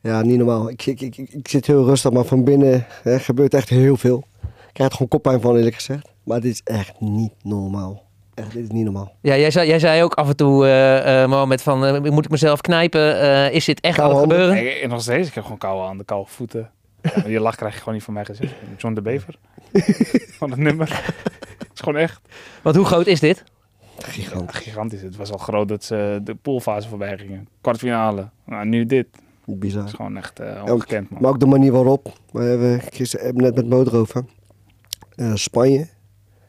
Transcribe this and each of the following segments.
Ja, niet normaal. Ik, ik, ik, ik zit heel rustig, maar van binnen hè, gebeurt echt heel veel. Ik krijg er gewoon koppijn van, eerlijk gezegd. Maar dit is echt niet normaal. Echt, dit is niet normaal. Ja, jij zei, jij zei ook af en toe, eh eh Mohamed, van eh, moet ik mezelf knijpen? Eh, is dit echt Koude aan het gebeuren? Nee, nog steeds. Ik heb gewoon koude handen, koude voeten. Ja, je lach krijg je gewoon niet van mij gezegd. John de Bever. van het nummer. Het is gewoon echt Want hoe groot is dit? Gigant. gigantisch. Het was al groot dat ze de poolfase voorbij gingen. Kwartfinale. Nou, nu dit. Het Bizar. is gewoon echt eh, ongekend, man. Maar ook de manier waarop. We hebben gisteren net met Mo erover. Eh, Spanje,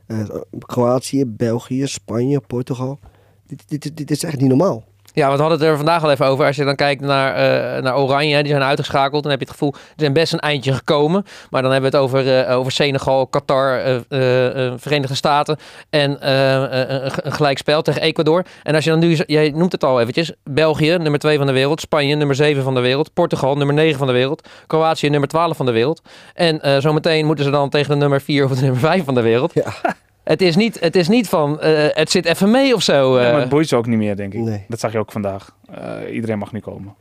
eh, Kroatië, België, Spanje, Portugal. Dit, dit, dit is echt niet normaal. Ja, want we hadden het er vandaag al even over. Als je dan kijkt naar, eh, naar Oranje, die zijn uitgeschakeld. Dan heb je het gevoel, ze zijn best een eindje gekomen. Maar dan hebben we het over, eh, over Senegal, Qatar, eh, Verenigde Staten. En een, gelijkspel tegen Ecuador. En als je dan nu, jij noemt het al eventjes. België, nummer 2 van de wereld. Spanje, nummer 7 van de wereld. Portugal, nummer 9 van de wereld. Kroatië, nummer 12 van de wereld. En zometeen moeten ze dan tegen de nummer 4 of de nummer 5 van de wereld. Ja. Het is niet, het is niet van, eh, het zit even mee of zo. Ja, eh. maar het boeit ze ook niet meer, denk ik. Nee. Dat zag je ook vandaag. Eh, iedereen mag nu komen.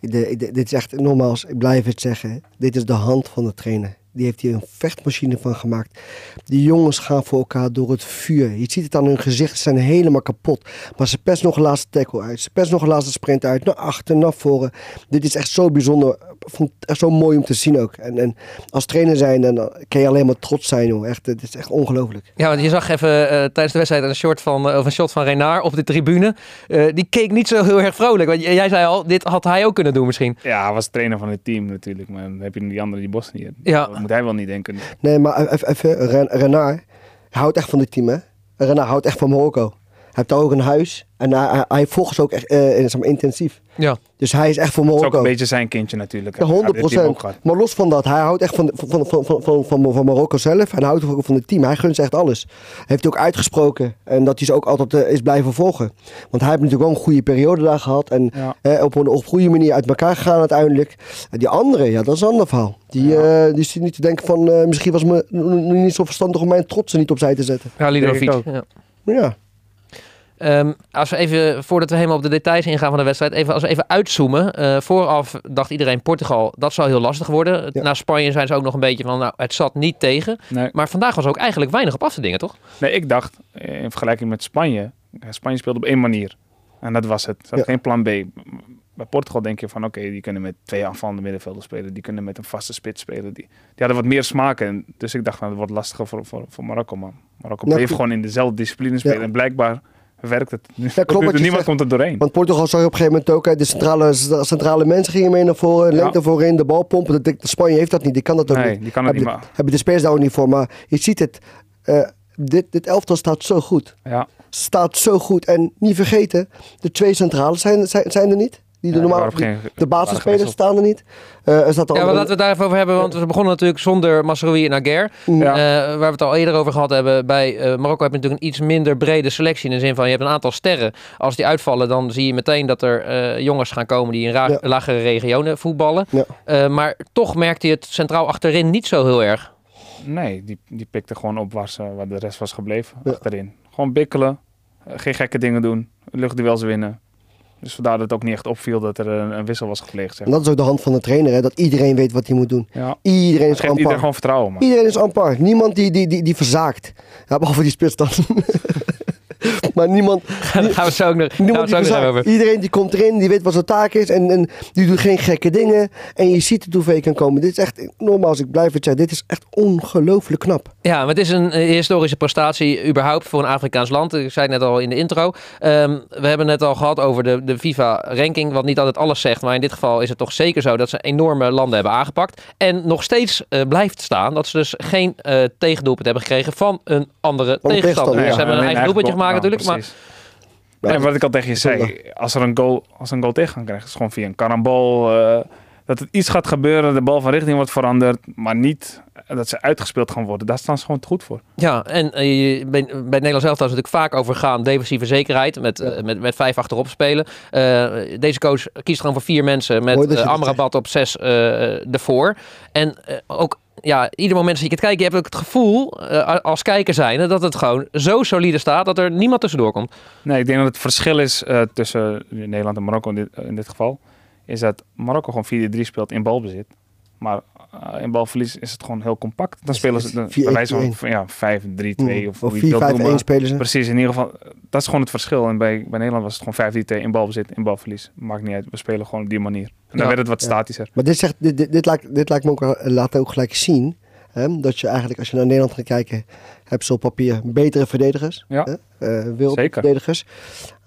De- de- dit is echt nogmaals, ik blijf het zeggen. Dit is de hand van de trainer. Die heeft hier een vechtmachine van gemaakt. Die jongens gaan voor elkaar door het vuur. Je ziet het aan hun gezicht, ze zijn helemaal kapot. Maar ze pest nog een laatste tackle uit. Ze pest nog een laatste sprint uit. Naar achter, naar voren. Dit is echt zo bijzonder. Ik vond het echt zo mooi om te zien ook. En, en als trainer zijn, dan kan je alleen maar trots zijn. Joh. Echt, het is echt ongelooflijk. Ja, want je zag even eh, tijdens de wedstrijd een shot van, eh, of een shot van Renard op de tribune. Eh, die keek niet zo heel erg vrolijk. Want jij zei al, dit had hij ook kunnen doen misschien. Ja, hij was trainer van het team natuurlijk. Maar dan heb je die andere, die Bosnië. Ja. Dat moet hij wel niet denken. Nee, maar even, even Ren- Renard hij houdt echt van dit team, hè? Renard houdt echt van Marokko. Hij heeft daar ook een huis. En hij, hij, hij volgt ze ook echt eh, zeg maar, intensief. Ja. Dus hij is echt voor Het is ook Marokko. een beetje zijn kindje natuurlijk. Ja, Hij heeft dit 100 team ook gehad. Maar los van dat, hij houdt echt van, van, van, van, van, van, van Marokko zelf. En hij houdt ook van het team. Hij gunt ze echt alles. Hij heeft ook uitgesproken. En dat hij ze ook altijd eh, is blijven volgen. Want hij heeft natuurlijk wel een goede periode daar gehad. En Ja. eh, op een op goede manier uit elkaar gegaan uiteindelijk. En die andere, ja, dat is een ander verhaal. Die, eh, die zit niet te denken van, eh, misschien was het niet zo verstandig om mijn trots er niet opzij te zetten. Ja, Lidovic. Ja. Ja, Ehm, als we even, voordat we helemaal op de details ingaan van de wedstrijd, even, als we even uitzoomen. Eh, vooraf dacht iedereen Portugal, dat zou heel lastig worden. Ja. Na Spanje zijn ze ook nog een beetje van, nou, het zat niet tegen. Nee. Maar vandaag was ook eigenlijk weinig op af te dingen, toch? nee, ik dacht eh, in vergelijking met Spanje. Spanje speelde op één manier. En dat was het. Ze hadden Ja. geen plan B. Bij Portugal denk je van oké, die kunnen met twee aanvallende middenvelders spelen. Die kunnen met een vaste spits spelen. Die, die hadden wat meer smaak. En dus ik dacht, nou, dat wordt lastiger voor, voor, voor Marokko. Maar Marokko bleef gewoon in dezelfde discipline spelen. Ja. En blijkbaar werkt het. klopt Niemand zegt. komt er doorheen. Want Portugal zag je op een gegeven moment ook, de centrale, centrale mensen gingen mee naar voren, Ja. lengte voorin, de bal pompen. Dat, de Spanje heeft dat niet, die kan dat ook Nee, niet. die kan het niet Hebben. Hebben de spelers daar ook niet voor, maar je ziet het, eh, dit, dit elftal staat zo goed. Ja, Staat zo goed. En niet vergeten, de twee centrales zijn, zijn, zijn er niet. Die Ja, de, normaal, waarop geen- de basisspelers staan er niet. Eh, er staat er Ja, maar laten we het daar even over hebben, want we begonnen natuurlijk zonder Masroui en Aguer. Mm. Ja. Eh, waar we het al eerder over gehad hebben. Bij eh, Marokko heb je natuurlijk een iets minder brede selectie. In de zin van je hebt een aantal sterren. Als die uitvallen, dan zie je meteen dat er eh, jongens gaan komen die in Ja. lagere regionen voetballen. Ja. Eh, maar toch merkte je het centraal achterin niet zo heel erg. Nee, die, die pikte gewoon op waar, ze, waar de rest was gebleven. Ja. Achterin. Gewoon bikkelen. geen gekke dingen doen. Luchtduels winnen. Dus vandaar dat het ook niet echt opviel dat er een, een wissel was gepleegd. Zeg. En dat is ook de hand van de trainer, hè, dat iedereen weet wat hij moet doen. Ja. Iedereen is geeft iedereen aan gewoon vertrouwen. Man. Iedereen is aan par. Niemand die, die, die, die verzaakt. Ja, behalve die spits dan. maar niemand, Daar gaan we zo ook nog, we zo over. Iedereen die komt erin, die weet wat zijn taak is. En, en die doet geen gekke dingen. En je ziet het hoe ver je kan komen. Dit is echt, nogmaals, ik blijf het zeggen. Dit is echt ongelooflijk knap. Ja, maar het is een eh, historische prestatie überhaupt voor een Afrikaans land. Ik zei het net al in de intro. Ehm, we hebben het net al gehad over de, de FIFA-ranking, wat niet altijd alles zegt. Maar in dit geval is het toch zeker zo dat ze enorme landen hebben aangepakt. En nog steeds eh, blijft staan dat ze dus geen eh tegendoelpunt hebben gekregen van een andere tegenstander. ze hebben een eigen doelpuntje gemaakt Ja, natuurlijk. Maar precies. En wat ik al tegen je zei, als er een goal, als er een goal tegen gaan krijgen, is het gewoon via een karambol. eh, dat het iets gaat gebeuren, de bal van richting wordt veranderd, maar niet dat ze uitgespeeld gaan worden. Daar staan ze gewoon te goed voor. Ja, en eh, je- bij, bij het Nederlands elftal is het natuurlijk vaak over gaan defensieve zekerheid met, eh, met, met vijf achterop spelen. Eh, deze coach kiest gewoon voor vier mensen met uh, Amrabat op zes eh ervoor. En eh, ook ja, ieder moment dat je het kijken, je hebt ook het gevoel eh, als kijker zijnde dat het gewoon zo solide staat dat er niemand tussendoor komt. Nee, ik denk dat het verschil is eh, tussen Nederland en Marokko in dit, in dit geval. is dat Marokko gewoon 4-3 speelt in balbezit. Maar eh, in balverlies is het gewoon heel compact. Dan Is- spelen ze de, 4-1-2-1. bij wijze van ja, 5-3-2 of, Of hoe je het wilt 4-5-1 noemen. spelen ze. Precies, in ieder geval, dat is gewoon het verschil. En bij, bij Nederland was het gewoon 5-3-2 in balbezit, in balverlies. Maakt niet uit, we spelen gewoon op die manier. En dan Ja. werd het wat Ja. statischer. Maar dit, zegt, dit, dit, dit, lijkt, dit lijkt me ook, wel- laat ook gelijk zien. Hè, dat je eigenlijk, als je naar Nederland gaat kijken, heb ze op papier betere verdedigers. Ja. Hè, eh, wereldverdedigers.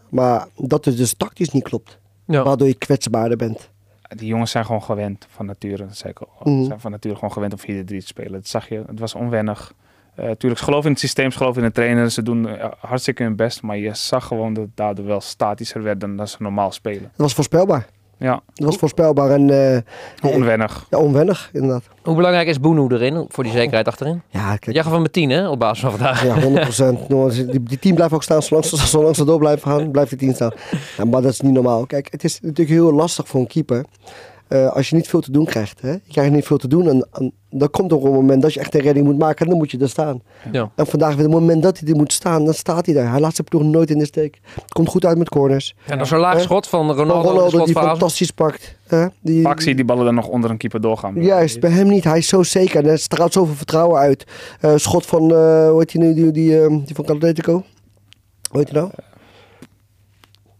Maar dat het dus tactisch niet klopt. Ja. Waardoor je kwetsbaarder bent. Die jongens zijn gewoon gewend van nature. Dat zei ik al. Mhm. Ze zijn van nature gewoon gewend om 4-3 te spelen. Dat zag je. Het was onwennig. Eh tuurlijk, ze geloven in het systeem, ze geloven in de trainer. Ze doen eh, hartstikke hun best. Maar je zag gewoon dat het daardoor wel statischer werd dan dat ze normaal spelen. Dat was voorspelbaar. Ja, Dat was voorspelbaar en eh, onwennig. ja, onwennig inderdaad. Hoe belangrijk is Boenu erin voor die zekerheid achterin? Ja, kijk. Jij gaf hem met 10 hè, op basis van vandaag. Ja, 100%. Nou, Die, die team blijft ook staan. Zolang, ze- zolang ze door blijven gaan, blijft die team staan. Ja, maar dat is niet normaal. Kijk, het is natuurlijk heel lastig voor een keeper. Eh, als je niet veel te doen krijgt. Hè? Je krijgt niet veel te doen. En, en dan komt er een moment dat je echt een redding moet maken. En dan moet je er staan. Ja. En vandaag, op het moment dat hij er moet staan, dan staat hij daar. Hij laat zijn ploeg nooit in de steek. Komt goed uit met corners. En dan zo'n laag schot van Ronaldo, Ronaldo, in de die fantastisch pakt. Hè? Die, je die ballen dan nog onder een keeper doorgaan. Juist, bij hem niet. Hij is zo zeker. En hij straalt zoveel vertrouwen uit. Eh, schot van, eh hoe heet die nu, die, die, die van Atletico? Hoe heet hij nou?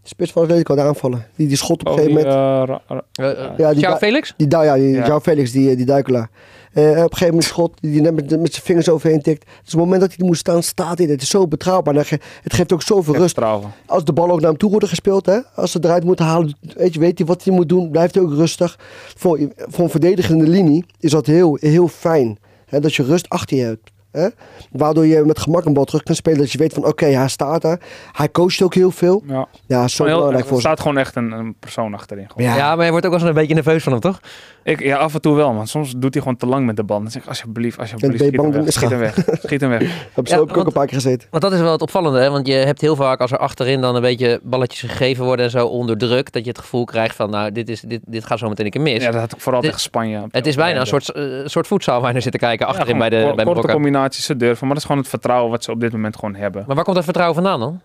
Spits van Atletico, de aanvallen. Die, die schot op een Oh, gegeven moment. eh, Ja, die Felix? Die, ja, die Ja. Felix, die, die duikelaar. Eh, op een gegeven moment schot, die, die net met, met zijn vingers overheen tikt. Dus op het moment dat hij er moet staan, staat hij. Het is zo betrouwbaar. Ge- Het geeft ook zoveel rust. Als de bal ook naar hem toe wordt gespeeld, hè, als ze eruit moeten halen, weet, je, weet hij wat hij moet doen, blijft hij ook rustig. Voor, voor een verdedigende linie is dat heel, heel fijn. Hè, dat je rust achter je hebt. Hè? Waardoor je met gemak een bal terug kan spelen. Dat je weet van oké, hij staat er. Hij coacht ook heel veel. Ja. Ja, zo heel- belangrijk er voor ze. staat gewoon echt een, een persoon achterin. Gewoon. Ja. Ja. maar je wordt ook wel eens een beetje nerveus van hem, toch? Ik, ja, af en toe wel, man. Soms doet hij gewoon te lang met de bal. Dan zeg ik, alsjeblieft, alsjeblieft, schiet hem weg. Schiet hem weg. Schiet hem weg. Heb zo ook want- een paar keer gezeten. Want dat is wel het opvallende, hè? want je hebt heel vaak als er achterin dan een beetje balletjes gegeven worden en zo onder druk, dat je het gevoel krijgt van, nou, dit, is, dit, dit gaat zo meteen een keer mis. Ja, dat had ik vooral Dit- tegen Spanje. de het is bijna een soort, eh, soort voetzaal waar je naar zit te kijken Ja, achterin bij, de, bij Korte Marokko. Ze durven. Maar dat is gewoon het vertrouwen wat ze op dit moment gewoon hebben. Maar waar komt dat vertrouwen vandaan dan?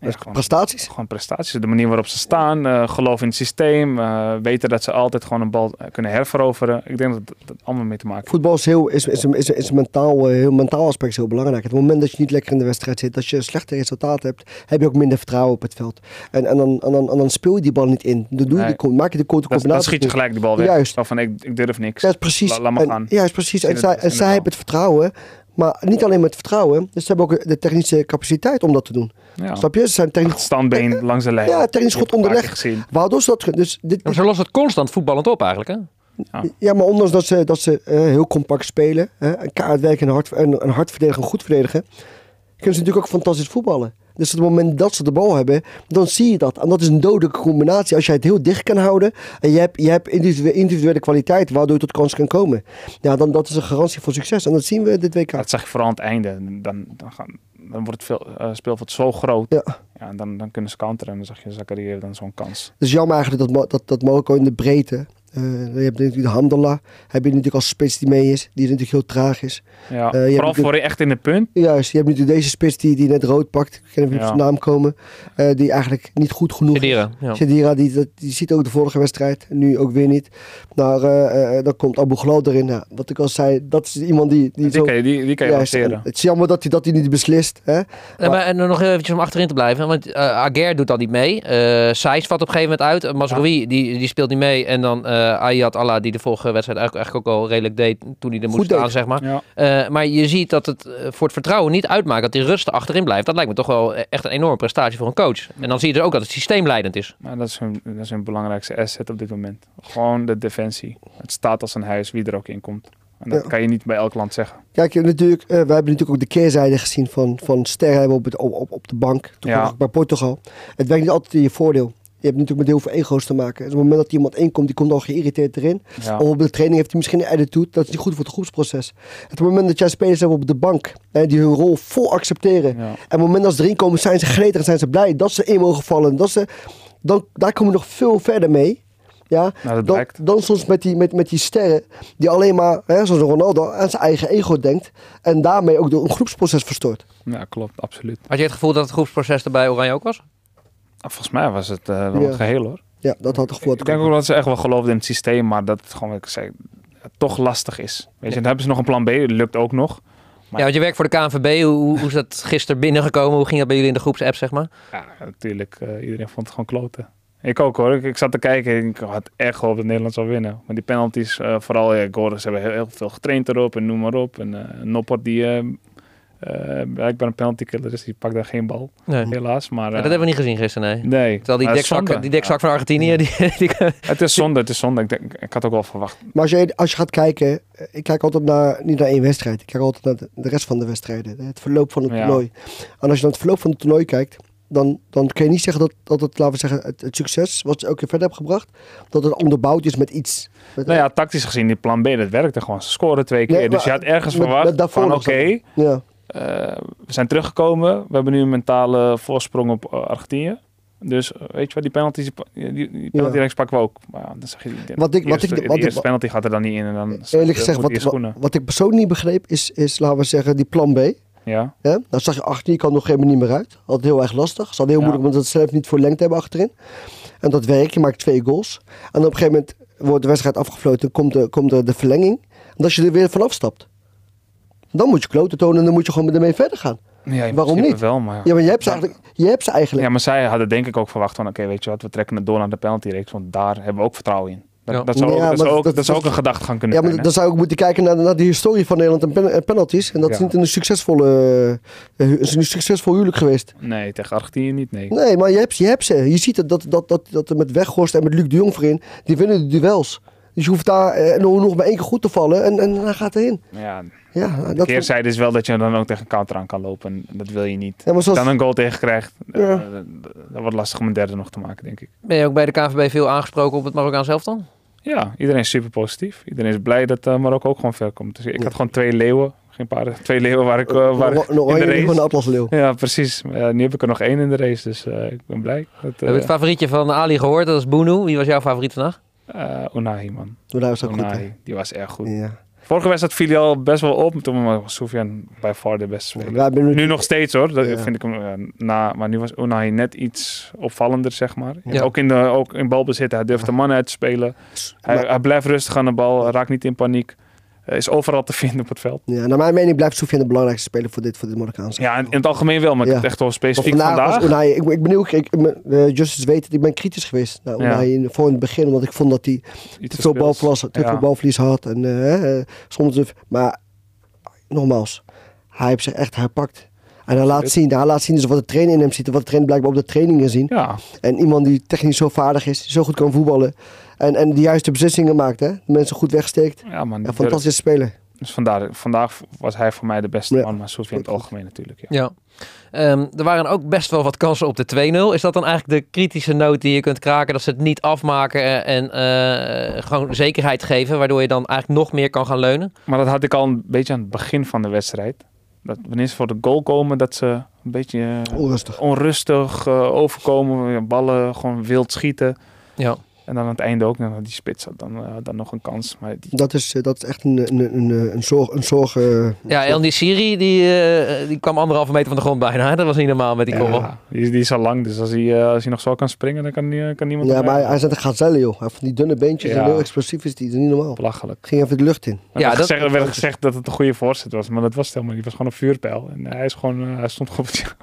Ja, gewoon, Prestaties. gewoon prestaties. De manier waarop ze staan. eh geloof in het systeem. eh, weten dat ze altijd gewoon een bal eh, kunnen herveroveren. Ik denk dat dat, dat allemaal mee te maken heeft. Voetbal is, heel, is, is, is, is mentaal, heel mentaal aspect is heel belangrijk. Het moment dat je niet lekker in de wedstrijd zit, dat je een slechte resultaat hebt, heb je ook minder vertrouwen op het veld. En, en, dan, en, dan, en dan speel je die bal niet in. Dan doe je Nee. die, maak je de korte Dat, dan combinatie. schiet je gelijk de bal weg. Juist. Van, ik, ik durf niks. Ja, is precies. La- laat maar en, gaan. Ja, is precies. En zij, en zij hebben het vertrouwen. Maar niet alleen met vertrouwen. Dus ze hebben ook de technische capaciteit om dat te doen. Ja. Snap je? Ze zijn technisch, standbeen langs de lijn. Ja, technisch goed onderlegd. waardoor ze dat... Dus dit, Maar ze lossen het constant voetballend op eigenlijk, hè? Ja, maar ondanks dat ze, dat ze eh, heel compact spelen, hè, een kaart werken en hard, en, en hard verdedigen en goed verdedigen, kunnen ze natuurlijk ook fantastisch voetballen. Dus op het moment dat ze de bal hebben, dan zie je dat. En dat is een dodelijke combinatie. Als jij het heel dicht kan houden en je hebt, je hebt individuele, kwaliteit waardoor je tot kans kan komen. Ja, dan dat is een garantie voor succes. En dat zien we dit WK. Dat zag je vooral aan het einde. Dan, dan, gaan, dan wordt het veel, eh, speelveld zo groot. Ja. Ja, en dan, dan kunnen ze counteren. En dan zag je Zakaria dan zo'n kans. Het is jammer eigenlijk dat, dat, dat Marokko in de breedte. Eh, je hebt natuurlijk de Hamdallah, heb je natuurlijk als spits die mee is, die natuurlijk heel traag is. Ja, Eh, vooral voor echt in de punt. Juist, je hebt natuurlijk deze spits die, die net rood pakt. Ik kan even Ja. op zijn naam komen. eh, die eigenlijk niet goed genoeg is. Sedira, ja. Shadira, die, dat- die ziet ook de vorige wedstrijd. Nu ook weer niet. Nou, eh, eh, dan komt Abu Ghlal erin. Ja, wat ik al zei, dat is iemand die... die, Die zo, kan je, die, die kan je juist, het is jammer dat hij, dat hij niet beslist. Hè? En, maar, en nog eventjes om achterin te blijven. Want eh Aguer doet dan niet mee. Eh Sijs valt op een gegeven moment uit. Mazraoui die, die speelt niet mee. En dan eh Ayat Allah die de vorige wedstrijd eigenlijk, eigenlijk ook al redelijk deed toen hij er moest staan, zeg maar. Ja. Eh, maar je ziet dat het eh, voor het vertrouwen niet uitmaakt dat hij rustig achterin blijft. Dat lijkt me toch wel e- echt een enorme prestatie voor een coach. En dan zie je dus ook dat het systeemleidend is. Maar dat is, hun, dat is hun belangrijkste asset op dit moment. Gewoon de defensie. Het staat als een huis, wie er ook in komt. En dat Ja. kan je niet bij elk land zeggen. Kijk, natuurlijk, we hebben natuurlijk ook de keerzijde gezien van, van sterren hebben op, het, op, op, de bank. Ja. bij Portugal. Het werkt niet altijd in je voordeel. Je hebt natuurlijk met heel veel ego's te maken. Dus op het moment dat iemand inkomt, die komt al geïrriteerd erin. Ja. Of op de training heeft hij misschien een attitude. Dat is niet goed voor het groepsproces. Op het moment dat jij spelers hebt op de bank. Hè, die hun rol vol accepteren. Ja. En op het moment dat ze erin komen, zijn ze gretig. Zijn ze blij dat ze in mogen vallen. Dat ze, dan, daar komen we nog veel verder mee. Ja, Nou, dan, soms met die, met, met die sterren die alleen maar, hè, zoals Ronaldo, aan zijn eigen ego denkt. En daarmee ook door een groepsproces verstoort. ja, klopt, absoluut. Had je het gevoel dat het groepsproces er bij Oranje ook was? Volgens mij was het eh, wel Ja. het geheel hoor. Ja, dat had het gevoel. Ik denk ook dat ze echt wel geloofden in het systeem, maar dat het gewoon, wat ik zei, toch lastig is. Weet je, dan hebben ze nog een plan B, dat lukt ook nog. Maar- Ja, want je werkt voor de KNVB. Hoe, hoe is dat gisteren binnengekomen? Hoe ging dat bij jullie in de groepsapp, zeg maar? Ja, natuurlijk. eh, iedereen vond het gewoon kloten. Ik ook hoor. Ik, ik zat te kijken en ik had echt gehoopt dat Nederland zou winnen. Maar die penalties, eh, vooral, ja, ik hoorde, ze hebben heel, heel veel getraind erop en noem maar op. En eh Noppert die blijkbaar een penalty killer is, die pakt daar geen bal, Nee. helaas. Maar, Ja, eh, dat hebben we niet gezien gisteren, nee. Nee. Terwijl die dekzak, die dekzak van Argentinië, die, die, Het is zonde, het is zonde. Ik, denk, ik had ook wel verwacht. Maar als je, als je gaat kijken, eh, ik kijk altijd naar, niet naar één wedstrijd. Ik kijk altijd naar de, rest van de wedstrijden. Het verloop van het Ja. toernooi. En als je naar het verloop van het toernooi kijkt, dan, dan kun je niet zeggen dat, dat het, laten we zeggen, het, het succes wat ze elke keer verder hebben gebracht, dat het onderbouwd is met iets. Met, Nou ja, tactisch gezien, die plan B, dat werkte gewoon. Ze scoren twee keer. Nee, dus je had ergens met- verwacht met van oké, ja. Eh, we zijn teruggekomen. We hebben nu een mentale voorsprong op eh, Argentinië. Dus eh, weet je wat, die penalties, die, penalty reeks pakken we ook. Maar ja, dan zeg je, die, Wat ik- die wat eerste, ik- wat ik- eerste penalty gaat er dan niet in. En dan Eerlijk gezegd, wat, wat, ik persoonlijk niet begreep, is, is, laten we zeggen, die plan B. Ja, Hè? Dan zag je achterin, kan nog helemaal niet meer uit. Altijd heel erg lastig. Ze hadden heel Ja. moeilijk omdat ze zelf niet voor lengte hebben achterin. En dat werkt, je maakt twee goals. En op een gegeven moment wordt de wedstrijd afgefloten, komt de, komt de, de verlenging. En als je er weer vanaf stapt, dan moet je kloten tonen en dan moet je gewoon ermee verder gaan. ja Waarom niet? wel, maar... Ja, maar je hebt ze eigenlijk. Je hebt ze eigenlijk. Ja, maar zij hadden denk ik ook verwacht van, oké, weet je wat, we trekken het door naar de penaltyreeks, want daar hebben we ook vertrouwen in. Dat, Ja. dat zou, ook, Ja, dat zou ook, dat- dat zou ook dat- een gedachtegang kunnen Ja, maar zijn. dan zou ik moeten kijken naar, naar de historie van Nederland en, pen, en penalties. En dat is niet een succesvolle, eh, is een succesvol huwelijk geweest. Nee, tegen Argentinië niet, nee. Nee, maar je hebt, je hebt ze. Je ziet het, dat, dat, dat, dat met Weghorst en met Luc de Jong voorin, die winnen de duels. Dus je hoeft daar eh, nog, nog maar één keer goed te vallen en, en dan gaat het in. Ja, Ja, de dat, keerzijde is wel dat je dan ook tegen een counter aan kan lopen. En dat wil je niet. ja, maar zoals, Dan een goal tegen krijgt, Ja. eh, dat wordt lastig om een derde nog te maken, denk ik. Ben je ook bij de KNVB veel aangesproken op het Marokkaan zelf dan? Ja, iedereen is super positief. Iedereen is blij dat eh, Marokko ook gewoon ver komt. Dus ik had gewoon twee leeuwen. Geen paarden. Twee leeuwen waar ik, eh, waar oranje in de en een race. atlasleeuw. Ja, precies. Nu heb ik er nog één in de race, dus eh, ik ben blij. Dat, We hebben het eh favorietje van Ali gehoord, dat is Boenu. Wie was jouw favoriet vandaag? Eh, Unai, man. Daar is ook goed. hè? Die was erg goed. Ja. Vorige wedstrijd viel hij al best wel op. Toen was Soufiane bij far de beste speler. Nu nog steeds hoor, dat Ja. vind ik hem eh, na. Maar nu was Unai net iets opvallender, zeg maar. Ja. Ook, in de, ook in balbezit, hij durft de man uit te spelen. Hij, Maar- hij blijft rustig aan de bal, raakt niet in paniek. Hij is overal te vinden op het veld. Ja, naar mijn mening blijft Soufiane de belangrijkste speler voor dit, voor dit Marokkaanse. Ja, in, in het algemeen wel, maar ik Ja. heb het echt wel specifiek vandaag, vandaag. Unai, ik, ik ben ik, ik, eh, Justice weet het, ik ben kritisch geweest naar Ja. In, voor in het begin, omdat ik vond dat hij te veel, balverlies, te Ja. veel balverlies had. En, eh, eh, soms, maar nogmaals, hij heeft zich echt herpakt. En hij laat zien, hij laat zien dus wat de trainer in hem ziet. en Wat de trainer blijkbaar op de trainingen zien. Ja, En iemand die technisch zo vaardig is, zo goed kan voetballen. En, en de juiste beslissingen maakt. Hè? De mensen goed wegsteekt. ja man. Ja, fantastisch speler. Dus vandaar, vandaag was hij voor mij de beste Ja. man, maar Soufiane in het algemeen natuurlijk. Ja. Ja. Ehm, er waren ook best wel wat kansen op de 2-0. Is dat dan eigenlijk de kritische noot die je kunt kraken? Dat ze het niet afmaken en eh, gewoon zekerheid geven, waardoor je dan eigenlijk nog meer kan gaan leunen? Maar dat had ik al een beetje aan het begin van de wedstrijd. Dat wanneer ze voor de goal komen, dat ze een beetje eh, Onrustig. onrustig eh, overkomen. Ballen gewoon wild schieten. Ja. En dan aan het einde ook, nou, die spits had dan, eh, dan nog een kans. Maar die, Dat is, eh, dat is echt een, een, een, een zorg. Een zorg eh, Ja, El Siri die, die kwam anderhalve meter van de grond bijna. hè? Dat was niet normaal met die goal. ja, die, is- die is al lang, dus als hij, als hij nog zo kan springen, dan kan, die, kan niemand ja, maar hij, zet een gazelle, joh. Hij van die dunne beentjes Ja. en heel explosief is die. Dat is niet normaal. Belachelijk. Ging even de lucht in. Ja, dat- gezegd, er werd gezegd dat het een goede voorzet was, maar dat was het helemaal niet. Het was gewoon een vuurpijl. En hij, is gewoon, hij stond gewoon op het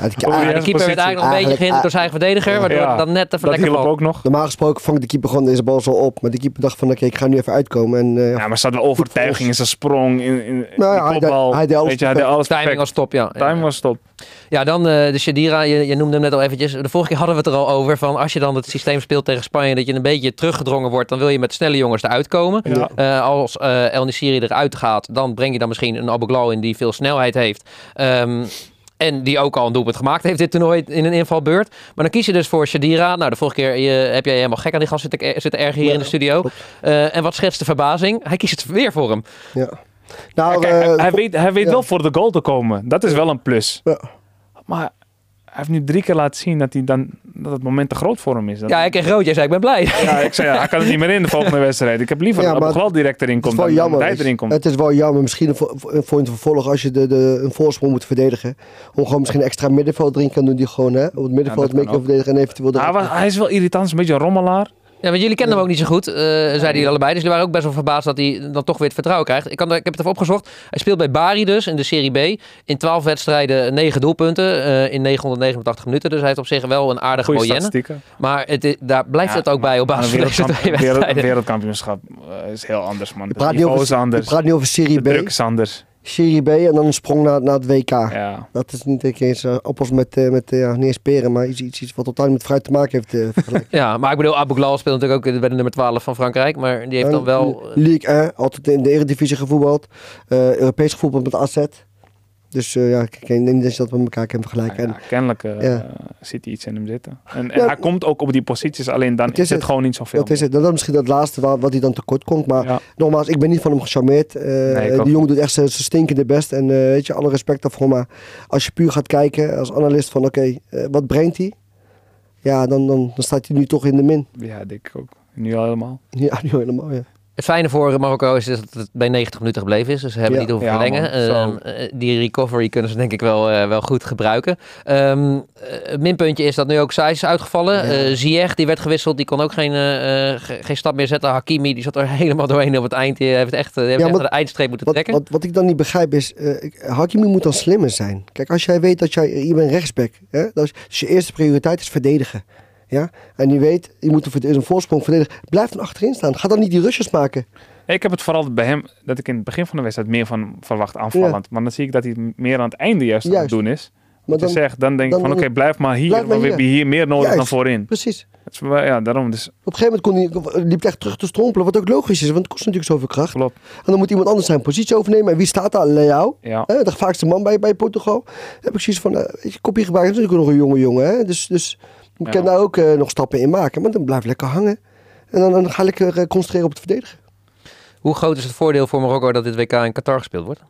Ja, die- Ja, ja. de keeper werd eigenlijk nog een beetje gehinderd door zijn eigen verdediger, waardoor Ja, het dan net even Dat lekker hielp valt. ook nog. Normaal gesproken vangt de keeper gewoon deze bal zo op. Maar de keeper dacht van, oké, ik ga nu even uitkomen. En, eh, Ja, maar zat wel overtuiging in zijn sprong, in, in, Nou ja, hij kopbal. deed- hij deed alles Weet je, hij deed alles Timing perfect. was top, ja. Timing was top. Ja, dan eh, de Shadira, je, je noemde hem net al eventjes. De vorige keer hadden we het er al over van als je dan het systeem speelt tegen Spanje, dat je een beetje teruggedrongen wordt, dan wil je met snelle jongens eruit komen. Ja. Eh, als eh El Nisiri eruit gaat, dan breng je dan misschien een Aboglau in die veel snelheid heeft. Ehm, en die ook al een doelpunt gemaakt heeft dit toernooi in een invalbeurt. Maar dan kies je dus voor Shadira. Nou, de vorige keer eh, heb jij helemaal gek aan die gast zitten, zitten erg hier Ja, in de studio. Eh, en wat schetst de verbazing? Hij kiest het weer voor hem. ja. Nou, Kijk, hij, eh, hij weet, hij weet ja. wel voor de goal te komen. Dat is wel een plus. Ja. Maar hij heeft nu drie keer laten zien dat, hij dan, dat het moment te groot voor hem is. Dat- Ja, ik kreeg rood. Jij zei, ik ben blij. ja, ik zei, ja, hij kan het niet meer in de volgende wedstrijd. Ik heb liever Ja, dat wel direct erin Het is komt wel dan jammer. hij erin komt. Het is wel jammer. Misschien voor, voor het vervolg als je de, de, een voorsprong moet verdedigen. Om gewoon misschien een extra middenveld erin kan doen. Die gewoon hè, op het middenveld mee kan verdedigen. En eventueel hij, was, hij is wel irritant, is een beetje een rommelaar. Ja, want jullie kenden hem ook niet zo goed, eh, zeiden jullie allebei. Dus jullie waren ook best wel verbaasd dat hij dan toch weer het vertrouwen krijgt. Ik, kan, ik heb het even opgezocht. Hij speelt bij Bari dus in de Serie B. In 12 wedstrijden 9 doelpunten eh, in 989 minuten. Dus hij heeft op zich wel een aardige moyenne. Maar het, is- daar blijft Ja, het ook bij op basis van deze twee wedstrijden. wereldkampioenschap eh, is heel anders, man. je Het praat, niet niveau is over, je anders. praat niet over Serie De druk B. is anders. Serie B en dan een sprong naar, naar het WK. Ja. Dat is niet eens uh, appels met, eh, met eh, ja, niet eens peren, maar iets, iets, iets wat totaal met fruit te maken heeft. Ja, maar ik bedoel, Abu Ghlal speelt natuurlijk ook bij de nummer 12 van Frankrijk. Maar die heeft dan wel... League 1, altijd in de Eredivisie gevoetbald. Europees gevoetbald met AZ. Dus eh, ja, ik denk niet dat je dat met elkaar kan vergelijken. En Ja, kennelijk Ja. zit hij iets in hem zitten. En, en hij komt ook op die posities, alleen dan Het is is het het. gewoon niet zoveel. dat is het. Dat is misschien het laatste waar, wat hij dan tekort komt. Maar nogmaals, ik ben niet van hem gecharmeerd. Ook. die jongen doet echt zijn stinkende best. En weet je, alle respect daarvoor. Maar als je puur gaat kijken als analist van oké, wat brengt hij? Ja, dan, dan, dan staat hij nu toch in de min. Ja, denk ik ook. Nu al helemaal. Ja, nu helemaal. Ja. Het fijne voor Marokko is dat het bij 90 minuten gebleven is. Dus ze hebben Ja. niet hoeven Ja, verlengen. man. Ehm, eh, die recovery kunnen ze denk ik wel, eh, wel goed gebruiken. Ehm, eh, het minpuntje is dat nu ook Saïs is uitgevallen. Ja. Eh Ziyech, die werd gewisseld. Die kon ook geen, eh, eh, ge- geen stap meer zetten. Hakimi, die zat er helemaal doorheen op het eind. Die heeft echt, die heeft Ja, echt maar de eindstreep moeten Wat, trekken. wat, wat ik dan niet begrijp is, eh, Hakimi moet dan slimmer zijn. Kijk, als jij weet dat jij, je bent rechtsback, hè, dat is, dus je eerste prioriteit is verdedigen. Ja? En je weet, je moet een, voorsprong verdedigen. Blijf dan achterin staan. Ga dan niet die rushes maken. Ik heb het vooral bij hem, dat ik in het begin van de wedstrijd meer van verwacht aanvallend. Maar dan zie ik dat hij meer aan het einde juist, aan het doen is. Maar dan, zegt, dan denk ik van oké, blijf maar hier. Blijf maar want we hier. hebben hier meer nodig Juist. dan voorin. precies. Ja, daarom. Dus Op een gegeven moment kon hij, liep hij echt terug te strompelen, wat ook logisch is, want het kost natuurlijk zoveel kracht. klopt. En dan moet iemand anders zijn positie overnemen. En wie staat daar? Leao. Ja. Hè, de vaakste man bij, bij Portugal. Heb ik zoiets van, eh, weet je, kopie is natuurlijk nog een jonge jongen. Hè? Dus, dus je Ja. kan daar ook eh, nog stappen in maken. Maar dan blijf lekker hangen. En dan, dan ga ik lekker eh, concentreren op het verdedigen. Hoe groot is het voordeel voor Marokko dat dit WK in Qatar gespeeld wordt?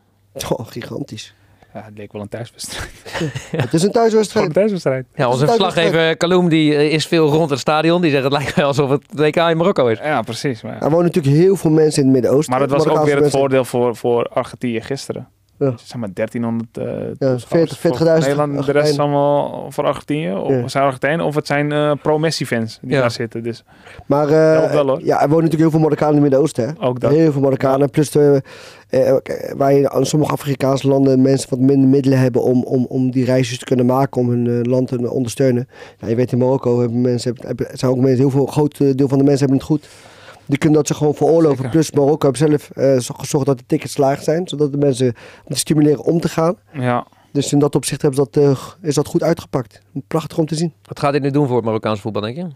Oh, gigantisch. ja, het leek wel een thuiswedstrijd. Het is een thuiswedstrijd. een thuiswedstrijd. Ja, onze Dat verslaggever Kaloum die eh, is veel rond het stadion. Die zegt het lijkt wel alsof het WK in Marokko is. Ja, precies. Maar, ja. Er wonen natuurlijk heel veel mensen in het Midden-Oosten. maar het was ook weer het mensen. voordeel voor, voor Argentinië gisteren. Ja. Zeg maar 1300 eh Ja, toeschouwers 40 voor 40.000 Nederland. De rest is allemaal voor Argentinië. Of Ja. zijn Argentijnen. Of het zijn eh, pro-Messi-fans die Ja. daar zitten. Dus Maar eh, wel, hoor. ja, er wonen natuurlijk heel veel Marokkanen in het Midden-Oosten. Hè? ook dat. Heel veel Marokkanen. Plus de, eh, eh, waar je aan sommige Afrikaanse landen mensen wat minder middelen hebben om, om, om die reisjes te kunnen maken. Om hun eh, land te ondersteunen. Ja, je weet in Marokko hebben mensen, hebben, zijn ook mensen, heel veel groot eh, deel van de mensen hebben het goed. Die kunnen dat ze gewoon veroorloven. Zeker. Plus Marokko heeft zelf eh, zo- gezorgd dat de tickets laag zijn. Zodat de mensen stimuleren om te gaan. Ja. Dus in dat opzicht hebben ze dat, eh, is dat goed uitgepakt. Prachtig om te zien. Wat gaat dit nu doen voor het Marokkaanse voetbal, denk je?